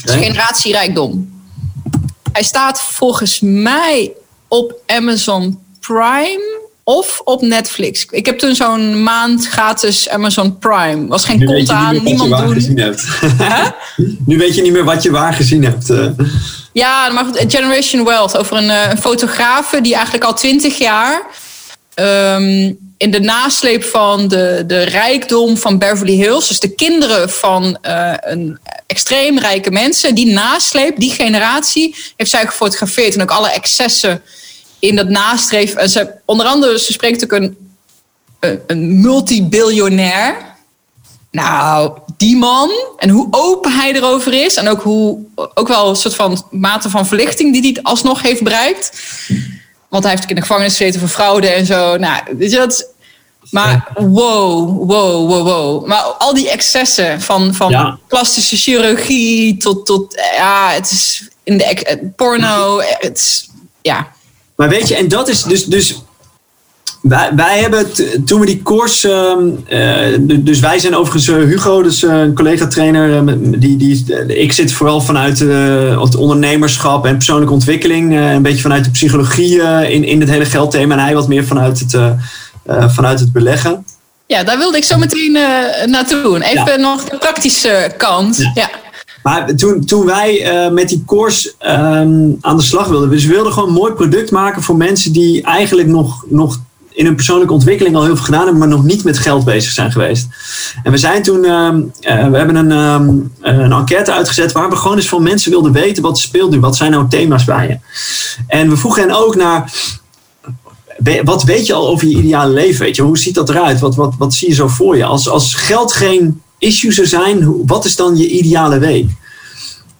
Okay. Dus generatie rijkdom. Hij staat volgens mij op Amazon Prime of op Netflix. Ik heb toen zo'n maand gratis Amazon Prime. Was geen kont aan, niemand doen. Gezien hebt. nu weet je niet meer wat je waar gezien hebt. Uh. Ja, maar goed, Generation Wealth over een, uh, een fotograaf die eigenlijk al twintig jaar ehm, in de nasleep van de, de rijkdom van Beverly Hills, dus de kinderen van uh, een extreem rijke mensen, die nasleep, die generatie, heeft zij gefotografeerd en ook alle excessen in dat nastreven. En ze, onder andere, ze spreekt ook een, een multibiljonair. Nou, die man en hoe open hij erover is en ook hoe ook wel een soort van mate van verlichting die hij alsnog heeft bereikt. Want hij heeft in de gevangenis gezeten voor fraude en zo. Nou, je, dat, maar wow, wow, wow, wow. Maar al die excessen van, van plastische chirurgie tot, tot ja, het is in de porno, het is, ja. Maar weet je, en dat is dus, dus wij, wij hebben toen we die course, uh, dus wij zijn overigens uh, Hugo, dus een collega-trainer, die, die, ik zit vooral vanuit het ondernemerschap en persoonlijke ontwikkeling, een beetje vanuit de psychologie in, in het hele geldthema en hij wat meer vanuit het eh, vanuit het beleggen. Ja, daar wilde ik zo meteen uh, naartoe. Even nog de praktische kant. Ja. Maar toen, toen wij uh, met die course ehm, aan de slag wilden, dus we wilden gewoon een mooi product maken voor mensen die eigenlijk nog, nog in hun persoonlijke ontwikkeling al heel veel gedaan hebben, maar nog niet met geld bezig zijn geweest. En we zijn toen, uh, we hebben een, um, een enquête uitgezet waar we gewoon eens van mensen wilden weten wat speelt nu, wat zijn nou thema's bij je. En we vroegen hen ook naar wat weet je al over je ideale leven? Weet je? Hoe ziet dat eruit? Wat, wat, wat zie je zo voor je? Als, als geld geen issue zou zijn, wat is dan je ideale week?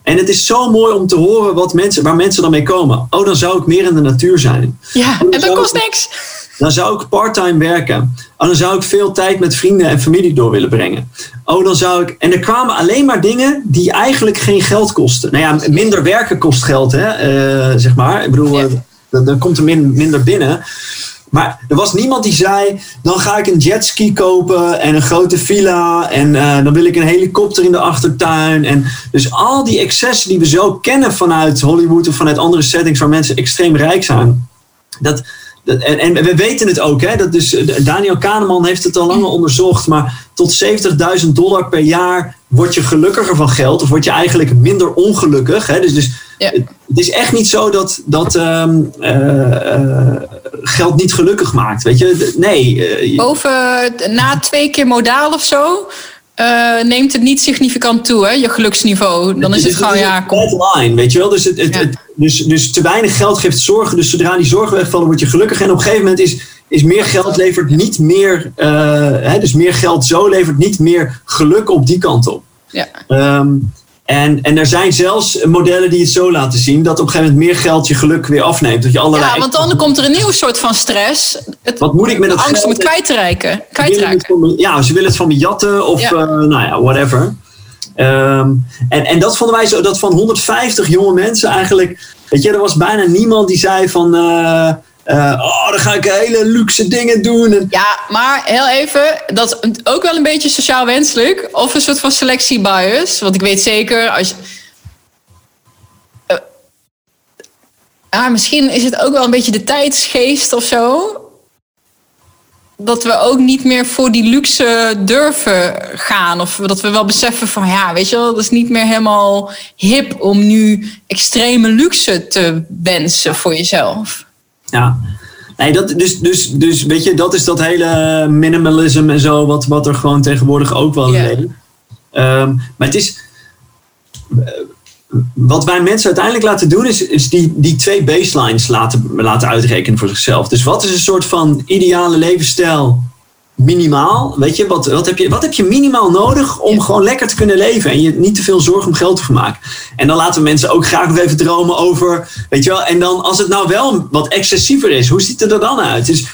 En het is zo mooi om te horen wat mensen, waar mensen dan mee komen. Oh, dan zou ik meer in de natuur zijn. Ja, en dat kost niks. Dan zou ik parttime werken. Oh, dan zou ik veel tijd met vrienden en familie door willen brengen. Oh, dan zou ik. En er kwamen alleen maar dingen die eigenlijk geen geld kosten. Nou ja, minder werken kost geld, hè, uh, zeg maar. Ik bedoel, ja. Dan, komt er minder binnen. Maar er was niemand die zei: dan ga ik een jetski kopen en een grote villa. En uh, dan wil ik een helikopter in de achtertuin. En dus al die excessen die we zo kennen vanuit Hollywood of vanuit andere settings waar mensen extreem rijk zijn. Dat, dat en, we weten het ook, hè, dat dus, Daniel Kahneman heeft het al lang onderzocht. Maar tot 70.000 dollar per jaar word je gelukkiger van geld. Of word je eigenlijk minder ongelukkig. Hè? Dus, dus ja. het, is echt niet zo dat, dat um, uh, geld niet gelukkig maakt. Weet je? Nee. Uh, Boven, na twee keer modaal of zo. neemt het niet significant toe, hè, je geluksniveau. Dan is het, gewoon, ja, line, weet je wel. Dus, het, het, dus, dus te weinig geld geeft zorgen. Dus zodra die zorgen wegvallen, word je gelukkig. En op een gegeven moment is, is meer geld levert niet meer, hè, dus meer geld zo levert niet meer geluk op die kant op. Ja. Um, en, en er zijn zelfs modellen die het zo laten zien dat op een gegeven moment meer geld je geluk weer afneemt. Dat je allerlei ja, want dan komt er een nieuw soort van stress. Het, Wat moet ik met dat angst om het kwijt te raken. Raken. ja, ze willen het van me jatten of ja. Uh, nou ja, whatever. Um, en, en dat vonden wij zo, dat van 150 jonge mensen eigenlijk, weet je, er was bijna niemand die zei van, uh, uh, oh, dan ga ik hele luxe dingen doen. En... Ja, maar heel even, dat is ook wel een beetje sociaal wenselijk. Of een soort van selectie bias. Want ik weet zeker, als. Uh, ah, misschien is het ook wel een beetje de tijdsgeest of zo. Dat we ook niet meer voor die luxe durven gaan. Of dat we wel beseffen van ja, weet je wel, dat is niet meer helemaal hip om nu extreme luxe te wensen voor jezelf. Ja, nee, dat, dus, dus, dus weet je, dat is dat hele minimalism en zo, wat, wat er gewoon tegenwoordig ook wel yeah. Um, maar het is. Wat wij mensen uiteindelijk laten doen, is, is die, die twee baselines laten, laten uitrekenen voor zichzelf. Dus wat is een soort van ideale levensstijl minimaal? Weet je, wat, wat, heb je, wat heb je minimaal nodig om gewoon lekker te kunnen leven en je niet te veel zorgen om geld te maken? En dan laten we mensen ook graag nog even dromen over, weet je wel, en dan als het nou wel wat excessiever is, hoe ziet het er dan uit? Dus,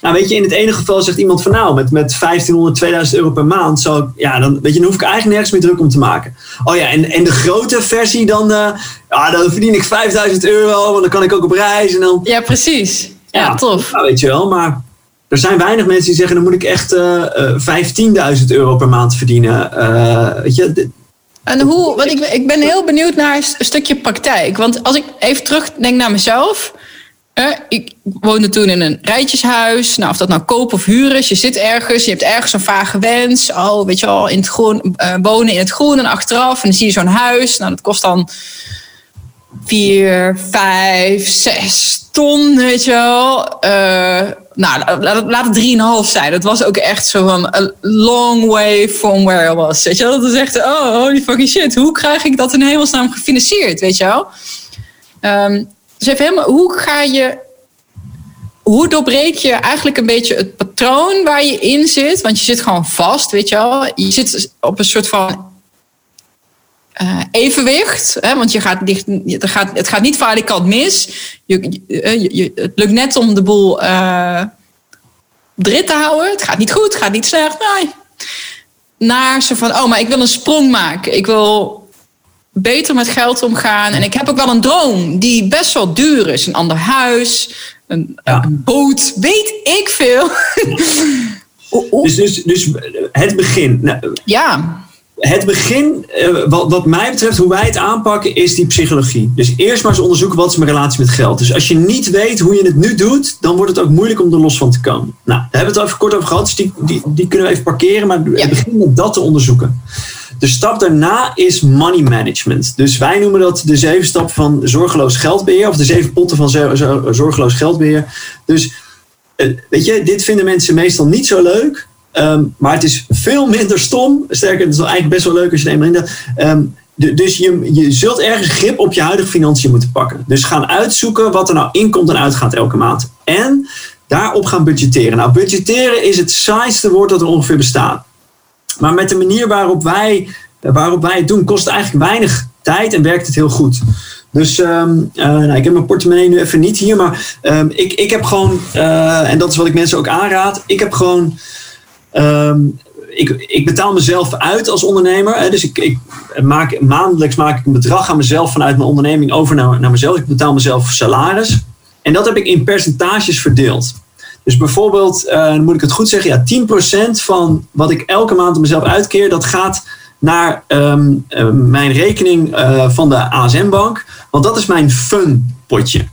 nou weet je, in het ene geval zegt iemand van nou, met, met 1500, 2000 euro per maand, zo, ja, dan, weet je, dan hoef ik eigenlijk nergens meer druk om te maken. Oh ja, en, en de grote versie dan, uh, ja, dan verdien ik 5000 euro, want dan kan ik ook op reis en dan... Ja, precies. Ja, ja tof. Nou, weet je wel, maar er zijn weinig mensen die zeggen, dan moet ik echt uh, uh, 15.000 euro per maand verdienen. Uh, weet je, en hoe, want ik, ik ben heel benieuwd naar een stukje praktijk. Want als ik even terugdenk naar mezelf. ik woonde toen in een rijtjeshuis. Nou, of dat nou koop of huur is. Je zit ergens, je hebt ergens een vage wens. Oh, weet je wel, in het groen, wonen in het groen en achteraf. En dan zie je zo'n huis. Nou, dat kost dan vier, vijf, zes ton, weet je wel. Uh, nou, laat het 3,5 zijn. Dat was ook echt zo van a long way from where I was. Weet je wel? Dat is echt, oh, holy fucking shit. Hoe krijg ik dat in hemelsnaam gefinancierd, weet je wel? Um, dus even helemaal, hoe ga je hoe doorbreek je eigenlijk een beetje het patroon waar je in zit? Want je zit gewoon vast, weet je wel. Je zit op een soort van uh, evenwicht. Hè? Want je gaat dicht, het, gaat, het gaat niet valikant mis. Je, je, je, het lukt net om de boel uh, drit te houden. Het gaat niet goed, het gaat niet slecht. Nee. Naar zo van, oh, maar ik wil een sprong maken. Ik wil beter met geld omgaan. En ik heb ook wel een droom die best wel duur is. Een ander huis, een, een boot, weet ik veel. dus, dus, dus het begin. Nou, ja. Het begin, eh, wat, wat mij betreft, hoe wij het aanpakken, is die psychologie. Dus eerst maar eens onderzoeken wat is mijn relatie met geld. Dus als je niet weet hoe je het nu doet, dan wordt het ook moeilijk om er los van te komen. Nou, daar hebben we het al even kort over gehad, dus die, die, die kunnen we even parkeren. Maar ja. begin met dat te onderzoeken. De stap daarna is money management. Dus wij noemen dat de zeven stappen van zorgeloos geldbeheer. Of de zeven potten van zorgeloos geldbeheer. Dus eh, weet je, dit vinden mensen meestal niet zo leuk. Ehm, maar het is veel minder stom. Sterker, het is eigenlijk best wel leuk als je er eenmaal in um, dus je, je zult ergens grip op je huidige financiën moeten pakken. Dus gaan uitzoeken wat er nou inkomt en uitgaat elke maand. En daarop gaan budgetteren. Nou, budgetteren is het saaiste woord dat er ongeveer bestaat. Maar met de manier waarop wij, waarop wij het doen, kost het eigenlijk weinig tijd en werkt het heel goed. Dus um, uh, nou, ik heb mijn portemonnee nu even niet hier, maar ik, ik heb gewoon, uh, en dat is wat ik mensen ook aanraad, ik heb gewoon, um, ik, ik betaal mezelf uit als ondernemer. Hè, dus ik, ik maak, maandelijks maak ik een bedrag aan mezelf vanuit mijn onderneming over naar, mezelf. Ik betaal mezelf salaris. En dat heb ik in percentages verdeeld. Dus bijvoorbeeld, dan moet ik het goed zeggen, ja, 10% van wat ik elke maand aan mezelf uitkeer, dat gaat naar um, uh, mijn rekening uh, van de ASM-bank. Want dat is mijn fun potje.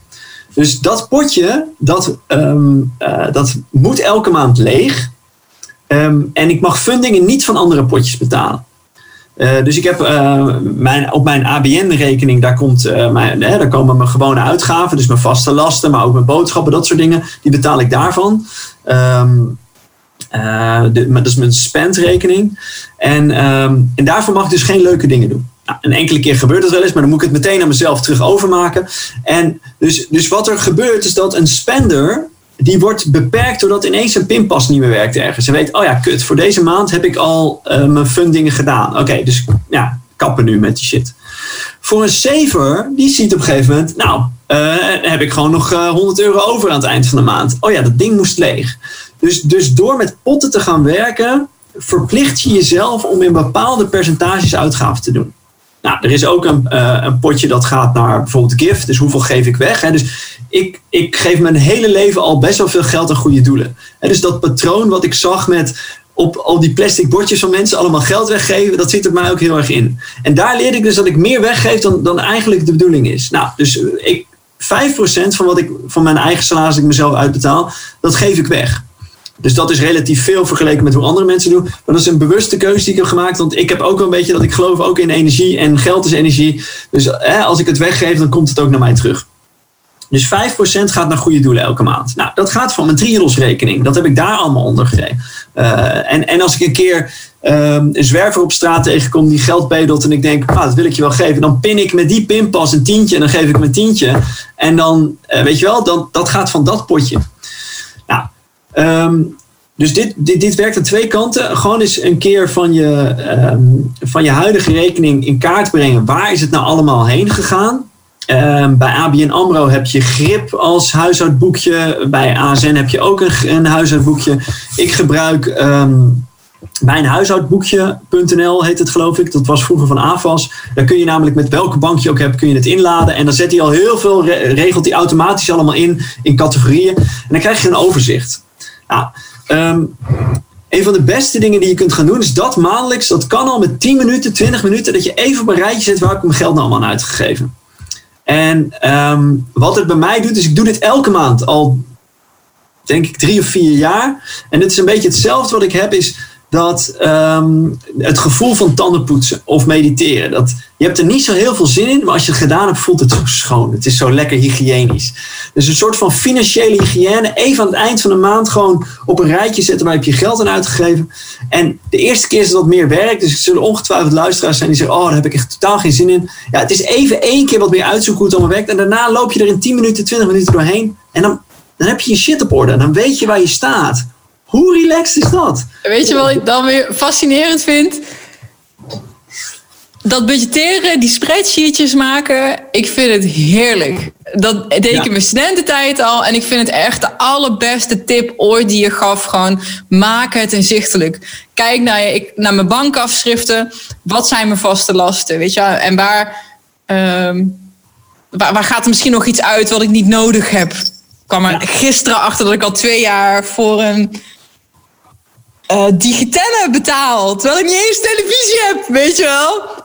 Dus dat potje, dat, um, dat moet elke maand leeg. Um, en ik mag fundingen niet van andere potjes betalen. Uh, dus ik heb uh, mijn, op mijn ABN-rekening, daar, komt, uh, mijn, daar komen mijn gewone uitgaven, dus mijn vaste lasten, maar ook mijn boodschappen, dat soort dingen, die betaal ik daarvan. Um, de, dat is mijn spendrekening. En, um, en daarvoor mag ik dus geen leuke dingen doen. Nou, een enkele keer gebeurt dat wel eens, maar dan moet ik het meteen aan mezelf terug overmaken. En dus, dus wat er gebeurt is dat een spender die wordt beperkt doordat ineens een pinpas niet meer werkt ergens. Ze weet, oh ja, kut, voor deze maand heb ik al uh, mijn fundingen gedaan. Oké, dus ja, kappen nu met die shit. Voor een saver, die ziet op een gegeven moment, nou, uh, heb ik gewoon nog uh, 100 euro over aan het eind van de maand. Oh ja, dat ding moest leeg. Dus, dus door met potten te gaan werken, verplicht je jezelf om in bepaalde percentages uitgaven te doen. Nou, er is ook een, uh, een potje dat gaat naar bijvoorbeeld gift. Dus hoeveel geef ik weg? Hè? Dus ik, ik geef mijn hele leven al best wel veel geld aan goede doelen. Hè? Dus dat patroon wat ik zag met op al die plastic bordjes van mensen allemaal geld weggeven, dat zit er mij ook heel erg in. En daar leerde ik dus dat ik meer weggeef dan, dan eigenlijk de bedoeling is. Nou, dus ik, 5% van wat ik van mijn eigen salaris ik mezelf uitbetaal, dat geef ik weg. Dus dat is relatief veel vergeleken met hoe andere mensen doen. Maar dat is een bewuste keuze die ik heb gemaakt. Want ik heb ook wel een beetje dat ik geloof ook in energie. En geld is energie. Dus als ik het weggeef, dan komt het ook naar mij terug. Dus 5% gaat naar goede doelen elke maand. Nou, dat gaat van mijn Triodos-rekening. Dat heb ik daar allemaal onder gegeven. Uh, en, en als ik een keer um, een zwerver op straat tegenkom die geld bedelt en ik denk, ah, dat wil ik je wel geven, dan pin ik met die pinpas een tientje en dan geef ik mijn tientje. En dan, uh, weet je wel, dan, dat gaat van dat potje. Um, dus dit, dit, dit werkt aan twee kanten. Gewoon eens een keer van je, um, van je huidige rekening in kaart brengen. Waar is het nou allemaal heen gegaan? Um, bij ABN AMRO heb je grip als huishoudboekje. Bij ASN heb je ook een, een huishoudboekje. Ik gebruik um, mijn huishoudboekje.nl heet het geloof ik. Dat was vroeger van AFAS. Daar kun je namelijk met welke bank je ook hebt, kun je het inladen. En dan zet hij al heel veel, regelt hij automatisch allemaal in, in categorieën. En dan krijg je een overzicht. Nou, een van de beste dingen die je kunt gaan doen is dat maandelijks. Dat kan al met 10 minuten, 20 minuten. Dat je even op een rijtje zet waar ik mijn geld nou allemaal aan uitgegeven. En um, wat het bij mij doet, is ik doe dit elke maand al denk ik drie of vier jaar. En het is een beetje hetzelfde wat ik heb is dat ehm, het gevoel van tandenpoetsen of mediteren, dat, je hebt er niet zo heel veel zin in, maar als je het gedaan hebt, voelt het zo schoon. Het is zo lekker hygiënisch. Dus een soort van financiële hygiëne, even aan het eind van de maand gewoon op een rijtje zetten waar heb je geld aan uitgegeven. En de eerste keer is het wat meer werk, dus er zullen ongetwijfeld luisteraars zijn die zeggen, oh, daar heb ik echt totaal geen zin in. Ja, het is even één keer wat meer uitzoeken hoe het allemaal werkt en daarna loop je er in 10 minuten, 20 minuten doorheen en dan, dan heb je je shit op orde en dan weet je waar je staat. Hoe relaxed is dat? Weet je wat ik dan weer fascinerend vind? Dat budgetteren, die spreadsheetjes maken, ik vind het heerlijk. Dat deed ik Ja. in mijn studententijd al. En ik vind het echt de allerbeste tip ooit die je gaf. Gewoon maak het inzichtelijk. Kijk naar, je, ik, naar mijn bankafschriften. Wat zijn mijn vaste lasten? Weet je? En waar, ehm, waar, waar gaat er misschien nog iets uit wat ik niet nodig heb? Ik kwam er gisteren achter dat ik al twee jaar voor een eh digitale betaal. Terwijl ik niet eens televisie heb, weet je wel.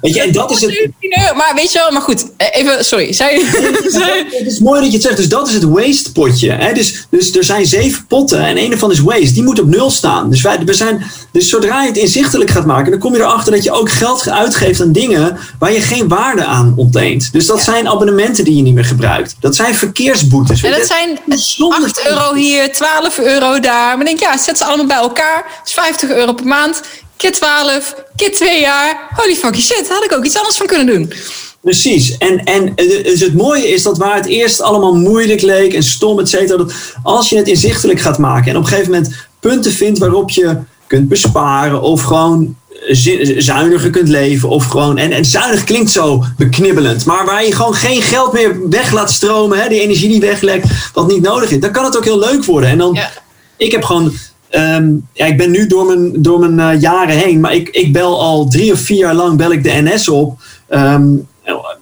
Weet je, en dat is het. 17 euro. Maar weet je wel, maar goed. eh, Even, sorry. Het is mooi dat je het zegt. Dus dat is het waste potje. Hè? Dus, dus er zijn zeven potten en een ervan is waste. Die moet op nul staan. Dus, wij, we zijn, dus zodra je het inzichtelijk gaat maken, dan kom je erachter dat je ook geld uitgeeft aan dingen waar je geen waarde aan ontleent. Dus dat zijn abonnementen die je niet meer gebruikt. Dat zijn verkeersboetes. en dat zijn Zonde. 8 euro hier, 12 euro daar. Maar ik denk, ja, zet ze allemaal bij elkaar. Dat is 50 euro per maand. Keer 12, keer 2 jaar. Holy fucking shit, had ik ook iets anders van kunnen doen. Precies. En, en eh, dus het mooie is dat waar het eerst allemaal moeilijk leek en stom, et cetera, dat als je het inzichtelijk gaat maken en op een gegeven moment punten vindt waarop je kunt besparen of gewoon zi- zuiniger kunt leven of gewoon, en, en zuinig klinkt zo beknibbelend, maar waar je gewoon geen geld meer weg laat stromen, hè, die energie die weglekt, wat niet nodig is, dan kan het ook heel leuk worden. En dan, Ja. ik heb gewoon. Ehm, ja, ik ben nu door mijn, door mijn eh, jaren heen, maar ik, ik bel al drie of vier jaar lang bel ik de NS op. Ehm,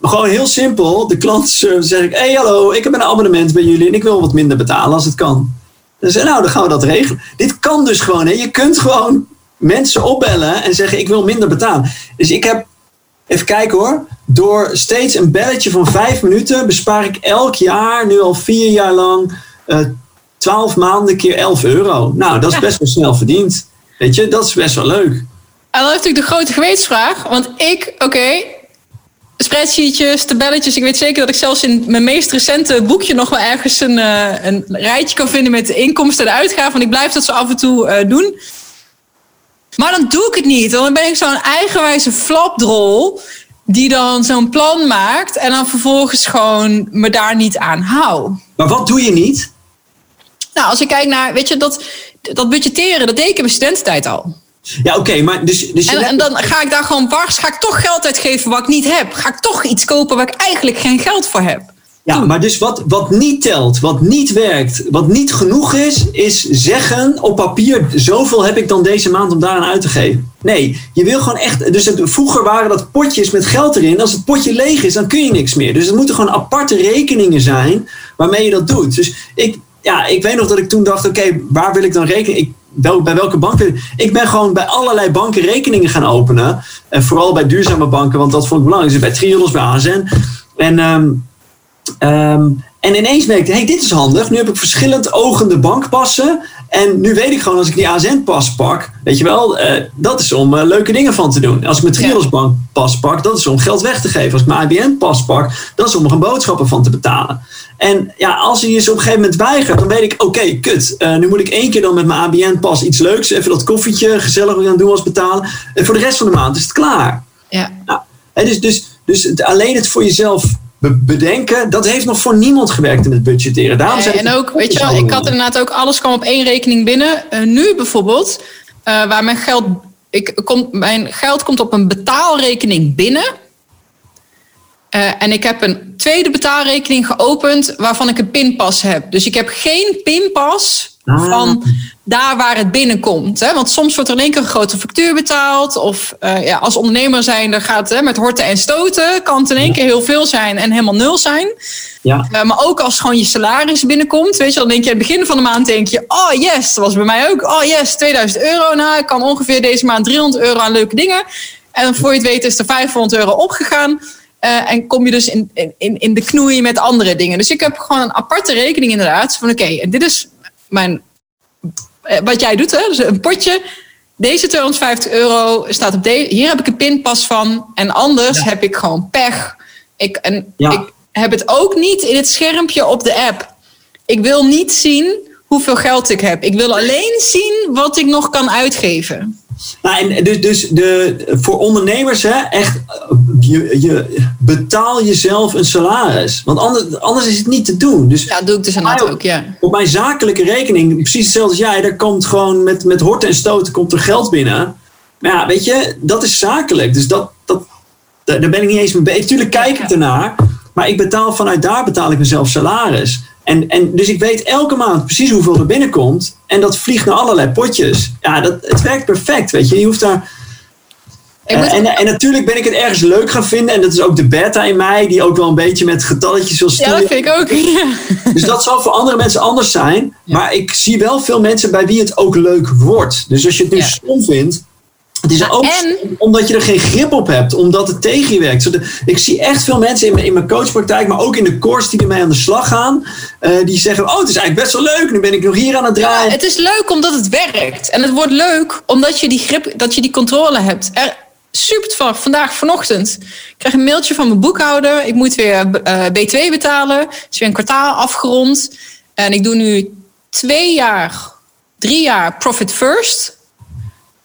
gewoon heel simpel. De klantenservice zeg ik: Hey, hallo, ik heb een abonnement bij jullie en ik wil wat minder betalen als het kan. Dan zeg nou, dan gaan we dat regelen. Dit kan dus gewoon. Hè. Je kunt gewoon mensen opbellen en zeggen: Ik wil minder betalen. Dus ik heb Even kijken hoor. Door steeds een belletje van vijf minuten bespaar ik elk jaar, nu al vier jaar lang, eh 12 maanden keer 11 euro. Nou, dat is Ja. best wel snel verdiend. Weet je, dat is best wel leuk. En dan heeft natuurlijk de grote gewetensvraag. Want ik, oké, spreadsheetjes, tabelletjes. Ik weet zeker dat ik zelfs in mijn meest recente boekje nog wel ergens een, eh, een rijtje kan vinden met de inkomsten en de uitgaven. Want ik blijf dat zo af en toe eh, doen. Maar dan doe ik het niet. Want dan ben ik zo'n eigenwijze flapdrol die dan zo'n plan maakt en dan vervolgens gewoon me daar niet aan hou. Maar wat doe je niet? Nou, als ik kijk naar, weet je, dat, dat budgetteren, dat deed ik in mijn studententijd al. Ja, oké, maar dus, dus je En, dan ga ik daar gewoon wars, ga ik toch geld uitgeven wat ik niet heb. Ga ik toch iets kopen waar ik eigenlijk geen geld voor heb. Ja, maar dus wat, wat niet telt, wat niet werkt, wat niet genoeg is, is zeggen op papier: zoveel heb ik dan deze maand om daaraan uit te geven. Nee, je wil gewoon echt. Dus het, vroeger waren dat potjes met geld erin. Als het potje leeg is, dan kun je niks meer. Dus het moeten gewoon aparte rekeningen zijn waarmee je dat doet. Dus ik, ja, ik weet nog dat ik toen dacht: oké, waar wil ik dan rekening? Ik, bij welke bank wil ik? Ben gewoon bij allerlei banken rekeningen gaan openen. En vooral bij duurzame banken, want dat vond ik belangrijk. Dus bij Triodos, bij ASN. En. ehm, Ehm, en ineens merkte ik, hey, dit is handig. Nu heb ik verschillend ogende bankpassen. En nu weet ik gewoon, als ik die ASN-pas pak, weet je wel, eh, dat is om eh, leuke dingen van te doen. Als ik mijn Triodos bankpas pak, dat is om geld weg te geven. Als ik mijn IBN-pas pak, dat is om er een boodschappen van te betalen. En ja, als hij je op een gegeven moment weigert, dan weet ik, oké, kut. eh, nu moet ik één keer dan met mijn ABN-pas iets leuks, even dat koffietje gezellig gaan doen als betalen. En voor de rest van de maand is het klaar. Ja. Nou, dus dus, dus het, alleen het voor jezelf be- bedenken, dat heeft nog voor niemand gewerkt in het budgetteren. Daarom zijn en ook, weet je wel, ik had inderdaad ook alles kwam op één rekening binnen. Eh, nu bijvoorbeeld, eh, waar mijn geld, ik, komt, mijn geld komt op een betaalrekening binnen. Eh, en ik heb een tweede betaalrekening geopend waarvan ik een pinpas heb. Dus ik heb geen pinpas Ah. van daar waar het binnenkomt. Hè? Want soms wordt er in één keer een grote factuur betaald. Of eh, ja, als ondernemer zijn, dan gaat het met horten en stoten. Kan het in één keer heel veel zijn en helemaal nul zijn. Ja, Uh, maar ook als gewoon je salaris binnenkomt, weet je, dan denk je aan het begin van de maand denk je, oh yes, dat was bij mij ook, oh yes, 2000 euro, nou, ik kan ongeveer deze maand 300 euro aan leuke dingen. En voor je het weet is er 500 euro opgegaan. Uh, en kom je dus in, in, in de knoei met andere dingen. Dus ik heb gewoon een aparte rekening inderdaad. Van oké, en dit is mijn eh, wat jij doet, hè? Dus een potje. Deze 250 euro staat op deze. Hier heb ik een pinpas van. En anders heb ik gewoon pech. Ik, en Ja. ik heb het ook niet in het schermpje op de app. Ik wil niet zien hoeveel geld ik heb. Ik wil alleen zien wat ik nog kan uitgeven. Nou, en dus, dus de, voor ondernemers, hè, echt, je, je betaal jezelf een salaris. Want anders, anders is het niet te doen. Dus Ja, dat doe ik dus inderdaad ook, ja. op mijn zakelijke rekening, precies hetzelfde als jij, daar komt gewoon met, met horten en stoten komt er geld binnen. Maar ja, weet je, dat is zakelijk. Dus dat, dat, daar daar ben ik niet eens mee bezig. Tuurlijk kijk ik ernaar, maar ik betaal vanuit daar betaal ik mezelf salaris. En, en dus ik weet elke maand precies hoeveel er binnenkomt. En dat vliegt naar allerlei potjes. Ja, dat, het werkt perfect, weet je. Je hoeft daar... Moet- Eh, en, en natuurlijk ben ik het ergens leuk gaan vinden. En dat is ook de beta in mij, die ook wel een beetje met getalletjes wil ja, stoeien. dat vind ik ook. Ja. Dus dat zal voor andere mensen anders zijn. Maar ik zie wel veel mensen bij wie het ook leuk wordt. Dus als je het nu Ja. stom vindt. Het is Ja, ook en- omdat je er geen grip op hebt. Omdat het tegen je werkt. Ik zie echt veel mensen in mijn, in mijn coachpraktijk. Maar ook in de course die ermee aan de slag gaan. eh, die zeggen, oh het is eigenlijk best wel leuk. Nu ben ik nog hier aan het draaien. Het is leuk omdat het werkt. En het wordt leuk omdat je die grip, dat je die controle hebt. Er, super toevallig, vandaag vanochtend. Ik krijg een mailtje van mijn boekhouder. Ik moet weer eh, B2 betalen. Het is weer een kwartaal afgerond. En ik doe nu twee jaar, drie jaar Profit First.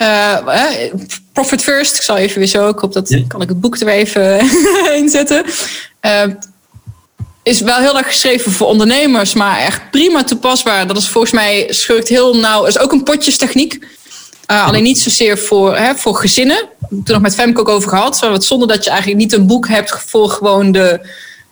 Eh, eh, profit First, ik zal even weer zo, ik hoop dat kan ik het boek er even inzetten. Eh, is wel heel erg geschreven voor ondernemers, maar echt prima toepasbaar. Dat is volgens mij schurkt heel nauw. is ook een potjestechniek. Uh, alleen niet zozeer voor, hè, voor gezinnen. Het er nog met Femke ook over gehad. Wat zonder dat je eigenlijk niet een boek hebt voor gewoon de,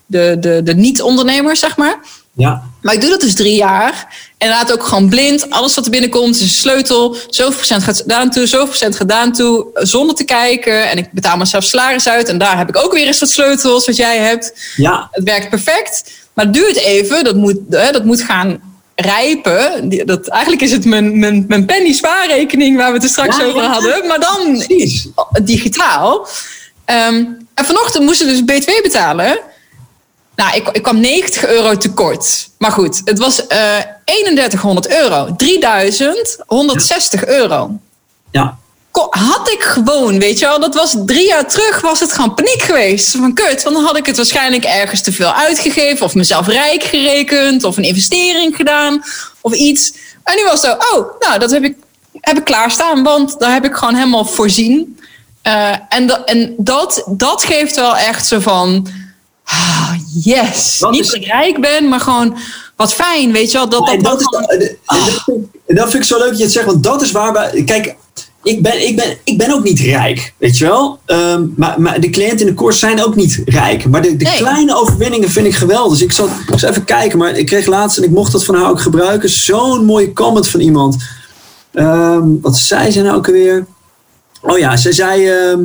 de, de, de niet-ondernemers, zeg maar. Ja. Maar ik doe dat dus drie jaar. En laat ook gewoon blind. Alles wat er binnenkomt is een sleutel. Zoveel procent gaat gedaan toe, zoveel procent gedaan toe. Zonder te kijken. En ik betaal mezelf salaris uit. En daar heb ik ook weer eens wat sleutels wat jij hebt. Ja. Het werkt perfect. Maar het duurt even. Dat moet, hè, dat moet gaan rijpen. Dat, eigenlijk is het mijn, mijn, mijn penny spaarrekening waar we het er straks Ja, over hadden. Maar dan Precies. digitaal. Ehm, en vanochtend moesten we dus B2 betalen. Nou, ik, ik kwam 90 euro tekort. Maar goed, het was eh 3100 euro. 3160 euro. Ja. Had ik gewoon, weet je wel, dat was drie jaar terug, was het gewoon paniek geweest. Van kut, want dan had ik het waarschijnlijk ergens te veel uitgegeven, of mezelf rijk gerekend, of een investering gedaan, of iets. En nu was het zo, oh, nou, dat heb ik, heb ik klaarstaan, want daar heb ik gewoon helemaal voorzien. Eh, en da- en dat, dat geeft wel echt zo van, ah, yes. Dat Niet is- dat ik rijk ben, maar gewoon wat fijn, weet je wel. Dat, dat, dat, is, dan- en dat, vind ik, dat vind ik zo leuk dat je het zegt, want dat is waar. Kijk, ik ben, ik ben, ik ben ook niet rijk, weet je wel. Ehm, maar, maar de cliënten in de koers zijn ook niet rijk. Maar de, de Nee. kleine overwinningen vind ik geweldig. Dus ik zal, zal even kijken, maar ik kreeg laatst, en ik mocht dat van haar ook gebruiken, zo'n mooie comment van iemand. Ehm, wat zei ze nou ook alweer? Oh ja, ze zei. ehm,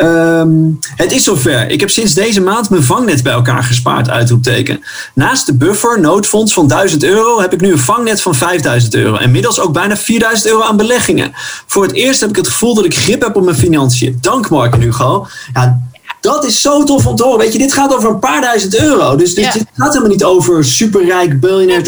ehm, het is zover. Ik heb sinds deze maand mijn vangnet bij elkaar gespaard, uitroepteken. Naast de buffer, noodfonds van 1000 euro, heb ik nu een vangnet van 5000 euro. En inmiddels ook bijna 4000 euro aan beleggingen. Voor het eerst heb ik het gevoel dat ik grip heb op mijn financiën. Dank Mark Hugo. Ja, dat is zo tof om te horen. Weet je, dit gaat over een paar duizend euro. Dus dit, Ja. dit gaat helemaal niet over superrijk, biljonair. Ja.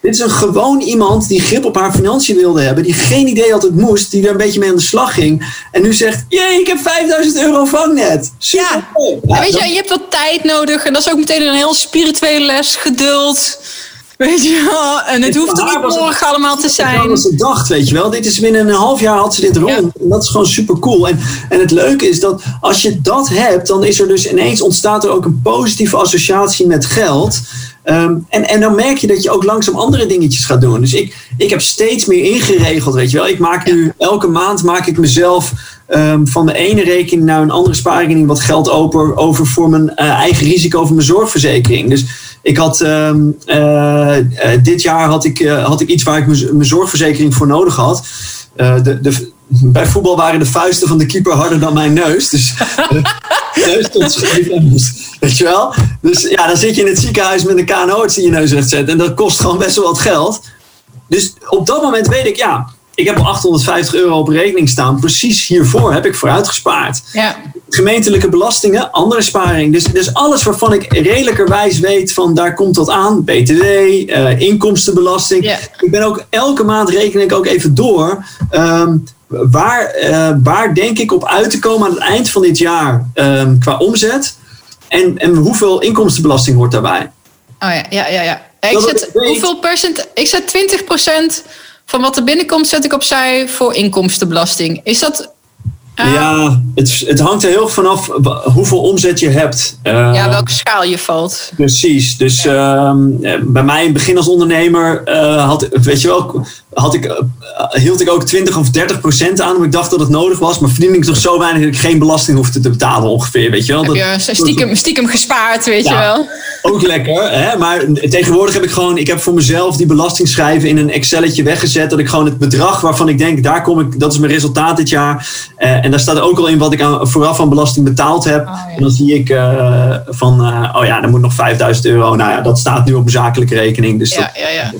Dit is een gewoon iemand die grip op haar financiën wilde hebben. Die geen idee had het moest. Die er een beetje mee aan de slag ging. En nu zegt, jee, ik heb 5000 euro vangnet. Super. Ja. weet je, je hebt wat tijd nodig. En dat is ook meteen een heel spirituele les. Geduld. Weet je wel. En het hoeft er niet morgen allemaal te Dat zijn. was ze dacht, weet je wel. Dit is binnen een half jaar had ze dit rond. Ja. En dat is gewoon super cool. En, en het leuke is dat als je dat hebt, dan is er dus ineens ontstaat er ook een positieve associatie met geld. Ehm, en, en dan merk je dat je ook langzaam andere dingetjes gaat doen. Dus ik, ik heb steeds meer ingeregeld, weet je wel. Ik maak nu elke maand maak ik mezelf ehm, van de ene rekening naar een andere spaarrekening wat geld over, over voor mijn eh, eigen risico voor mijn zorgverzekering. Dus ik had ehm, eh, eh, dit jaar had ik, eh, had ik iets waar ik mijn zorgverzekering voor nodig had. De, de, bij voetbal waren de vuisten van de keeper harder dan mijn neus. Dus de neus scheef en moest- Weet je wel? Dus ja, dan zit je in het ziekenhuis met een KNO-arts die je neus recht zet. En dat kost gewoon best wel wat geld. Dus op dat moment weet ik, ja, ik heb al 850 euro op rekening staan. Precies hiervoor heb ik vooruit gespaard. Ja. Gemeentelijke belastingen, andere sparing. Dus, dus alles waarvan ik redelijkerwijs weet van daar komt wat aan. BTW, eh, inkomstenbelasting. Ja. Ik ben ook elke maand reken ik ook even door. ehm, waar, eh, waar denk ik op uit te komen aan het eind van dit jaar ehm, qua omzet? En, en hoeveel inkomstenbelasting hoort daarbij? Oh ja, ja, ja. ja. Ik Dat zet, hoeveel procent? Ik zet 20% van wat er binnenkomt, zet ik opzij voor inkomstenbelasting. Is dat. eh, Ja, het, het hangt er heel vanaf hoeveel omzet je hebt. Eh, ja, welke schaal je valt. Precies. Dus ehm, eh, bij mij in het begin als ondernemer eh, had, weet je wel, had ik, eh, hield ik ook 20 of 30 procent aan. Omdat ik dacht dat het nodig was. Maar verdiende ik toch zo weinig dat ik geen belasting hoefde te betalen ongeveer. Weet je wel? Heb Dat, je stiekem, stiekem gespaard, weet je wel? ook lekker. Hè? Maar tegenwoordig heb ik gewoon, ik heb voor mezelf die belastingschrijven in een Excelletje weggezet. Dat ik gewoon het bedrag waarvan ik denk, daar kom ik, dat is mijn resultaat dit jaar. Eh, en daar staat ook al in wat ik aan, vooraf aan belasting betaald heb. Oh, ja. En dan zie ik eh, van, eh, oh ja, dan moet nog 5000 euro. Nou ja, dat staat nu op mijn zakelijke rekening. Dus Ja, ja, ja.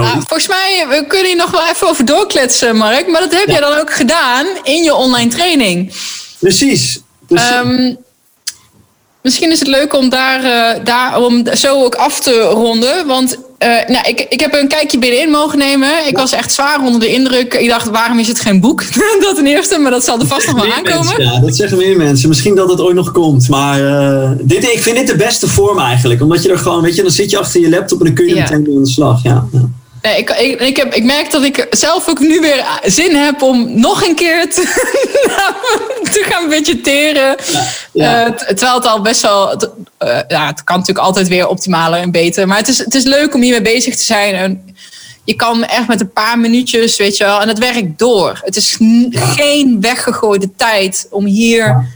Nou, volgens mij, we kunnen hier nog wel even over doorkletsen, Mark. Maar dat heb Ja. jij dan ook gedaan in je online training. Precies. Ehm, misschien is het leuk om daar, eh, daar om zo ook af te ronden. Want eh, nou, ik, ik heb een kijkje binnenin mogen nemen. Ik was echt zwaar onder de indruk. Ik dacht, waarom is het geen boek? dat ten eerste, maar dat zal er vast nog wel aankomen. mensen, ja, dat zeggen meer mensen. Misschien dat het ooit nog komt. Maar eh, dit, ik vind dit de beste vorm eigenlijk. Omdat je er gewoon, weet je, dan zit je achter je laptop en dan kun je Ja. meteen aan de slag. Ja, ja. Nee, ik, ik, ik, heb, ik merk dat ik zelf ook nu weer zin heb om nog een keer te, te gaan budgetteren. Ja. Eh, terwijl het al best wel. het- eh, ja, het kan natuurlijk altijd weer optimaler en beter. Maar het is, het is leuk om hiermee bezig te zijn. En je kan echt met een paar minuutjes, weet je wel. En het werkt door. Het is geen weggegooide tijd om hier.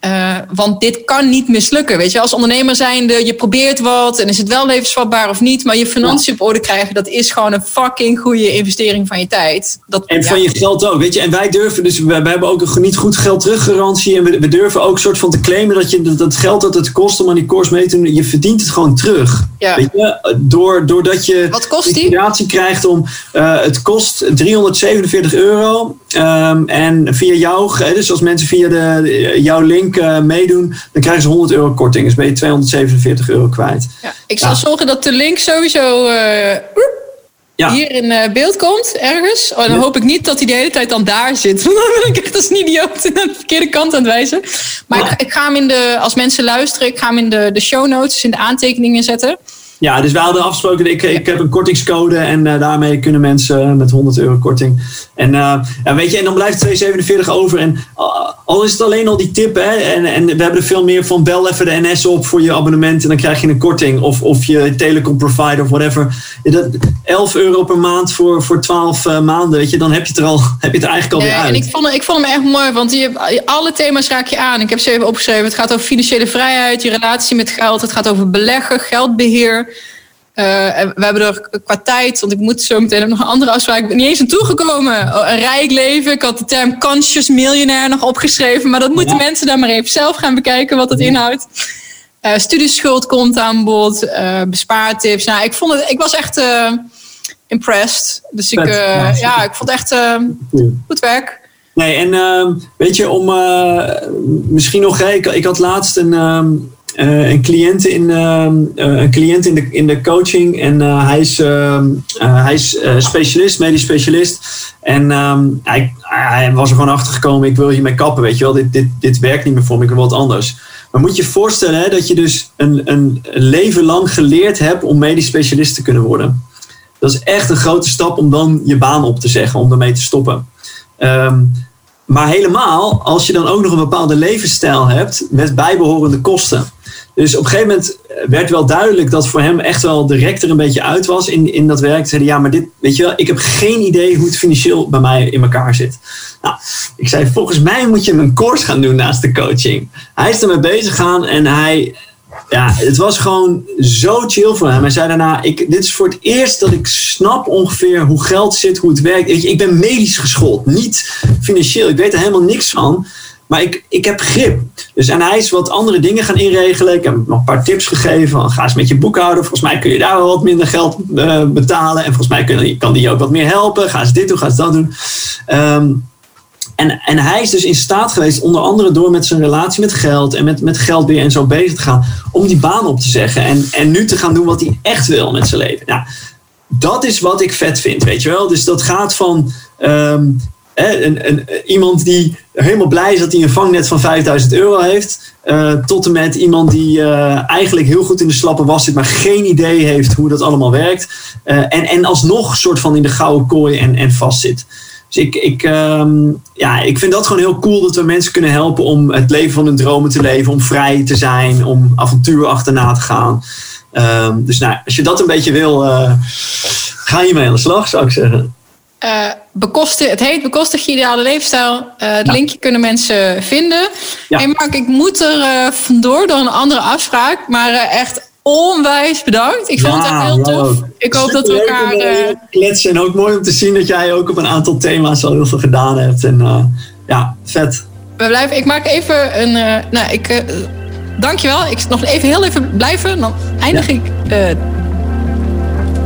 Eh, want dit kan niet mislukken. Weet je, als ondernemer zijnde, je probeert wat en is het wel levensvatbaar of niet. Maar je financiën op orde krijgen, dat is gewoon een fucking goede investering van je tijd. Dat, En ja. van je geld ook, weet je. En wij durven, dus we, hebben ook een niet goed geld teruggarantie. En we, we durven ook soort van te claimen dat je dat het geld dat het kost om aan die course mee te doen, je verdient het gewoon terug. Ja. Weet je, door, doordat je Wat kost die? krijgt om, eh, het kost 347 euro. Ehm, en via jou, dus als mensen via de, jouw link eh, meedoen, dan krijgen ze 100 euro korting. Dus ben je 247 euro kwijt. Ja, ik zal Ja. zorgen dat de link sowieso eh, Ja. hier in eh, beeld komt, ergens. Oh, dan Ja. hoop ik niet dat hij de hele tijd dan daar zit. Want dan ben ik echt als een idioot aan de verkeerde kant aan het wijzen. Maar ik, ik ga hem in de, als mensen luisteren, ik ga hem in de, de show notes, in de aantekeningen zetten. Ja, dus we hadden afgesproken, ik, ik heb een kortingscode en eh, daarmee kunnen mensen met 100 euro korting. En, eh, ja, weet je, en dan blijft 247 over. En al- al is het alleen al die tip, hè, en, en we hebben er veel meer van, bel even de NS op voor je abonnement en dan krijg je een korting. Of, of je telecom provider of whatever. Ja, dat, 11 euro per maand voor, voor 12 eh, maanden, weet je, dan heb je het er al, heb je het er eigenlijk alweer Ja, uit. en ik vond, ik vond hem echt mooi, want je hebt, alle thema's raak je aan. Ik heb ze even opgeschreven. Het gaat over financiële vrijheid, je relatie met geld. Het gaat over beleggen, geldbeheer. Eh, en we hebben er qua tijd, want ik moet zo meteen heb nog een andere afspraak. Ik ben niet eens aan toegekomen. Oh, een rijk leven. Ik had de term conscious millionaire nog opgeschreven. Maar dat moeten Ja. mensen dan maar even zelf gaan bekijken wat het inhoudt. Eh studieschuld komt aan bod. eh bespaartips. Nou, ik, vond het, ik was echt impressed. Dus ik, Ja, ik vond echt goed werk. Nee, en ehm, weet je, om misschien nog, ik had laatst een, ehm, eh, een cliënt, in, ehm, eh, een cliënt in, de, in de coaching en eh, hij is, ehm, eh, hij is specialist, medisch specialist. En ehm, hij, hij was er gewoon achter gekomen, ik wil hiermee kappen, weet je wel, dit, dit, dit werkt niet meer voor me, ik wil wat anders. Maar moet je je voorstellen hè, dat je dus een, een, leven lang geleerd hebt om medisch specialist te kunnen worden. Dat is echt een grote stap om dan je baan op te zeggen, om ermee te stoppen. Maar helemaal als je dan ook nog een bepaalde levensstijl hebt met bijbehorende kosten. Dus op een gegeven moment werd wel duidelijk dat voor hem echt wel de rek er een beetje uit was in, in dat werk. Ze zeiden, ja, maar dit, weet je wel, ik heb geen idee hoe het financieel bij mij in elkaar zit. Nou, ik zei, volgens mij moet je een course gaan doen naast de coaching. Hij is ermee bezig gegaan en hij, ja, het was gewoon zo chill voor hem. Hij zei daarna, ik, dit is voor het eerst dat ik snap ongeveer hoe geld zit, hoe het werkt. Je, ik ben medisch geschoold, niet financieel. Ik weet er helemaal niks van. Maar ik, ik heb grip. Dus en hij is wat andere dingen gaan inregelen. Ik heb hem nog een paar tips gegeven. Ga eens met je boekhouder. Volgens mij kun je daar wel wat minder geld uh, betalen. En volgens mij kan die je ook wat meer helpen. Ga eens dit doen, ga eens dat doen. Um, en, en hij is dus in staat geweest, onder andere door met zijn relatie met geld en met, met geldbeheer en zo bezig te gaan, om die baan op te zeggen. En, en nu te gaan doen wat hij echt wil met zijn leven. Nou, dat is wat ik vet vind, weet je wel. Dus dat gaat van um, een, iemand die helemaal blij is dat hij een vangnet van 5000 euro heeft. Uh, tot en met iemand die uh, eigenlijk heel goed in de slappe was zit, maar geen idee heeft hoe dat allemaal werkt. Uh, en, en alsnog soort van in de gouden kooi en, en vast zit. Dus ik, ik, um, ja, ik vind dat gewoon heel cool dat we mensen kunnen helpen om het leven van hun dromen te leven, om vrij te zijn, om avontuur achterna te gaan. Um, dus nou, als je dat een beetje wil, ga je mee aan de slag, zou ik zeggen. Uh, bekosten, het heet Bekostig je ideale leefstijl. Uh, het ja. linkje kunnen mensen vinden. Ja. Hey Mark, ik moet er vandoor door een andere afspraak. Maar echt onwijs bedankt. Ik vond ja, het echt heel tof. Ik hoop dat we elkaar. Kletsen en ook mooi om te zien dat jij ook op een aantal thema's al heel veel gedaan hebt. En ja, vet. We blijven, ik maak even een. Nou, ik. Dankjewel. Ik nog even heel even blijven. Dan eindig ik.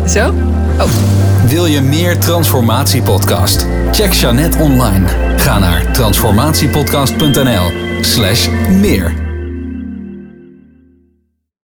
zo. Oh. Wil je meer Transformatie-podcast? Check Jeannette online. Ga naar transformatiepodcast.nl/slash meer.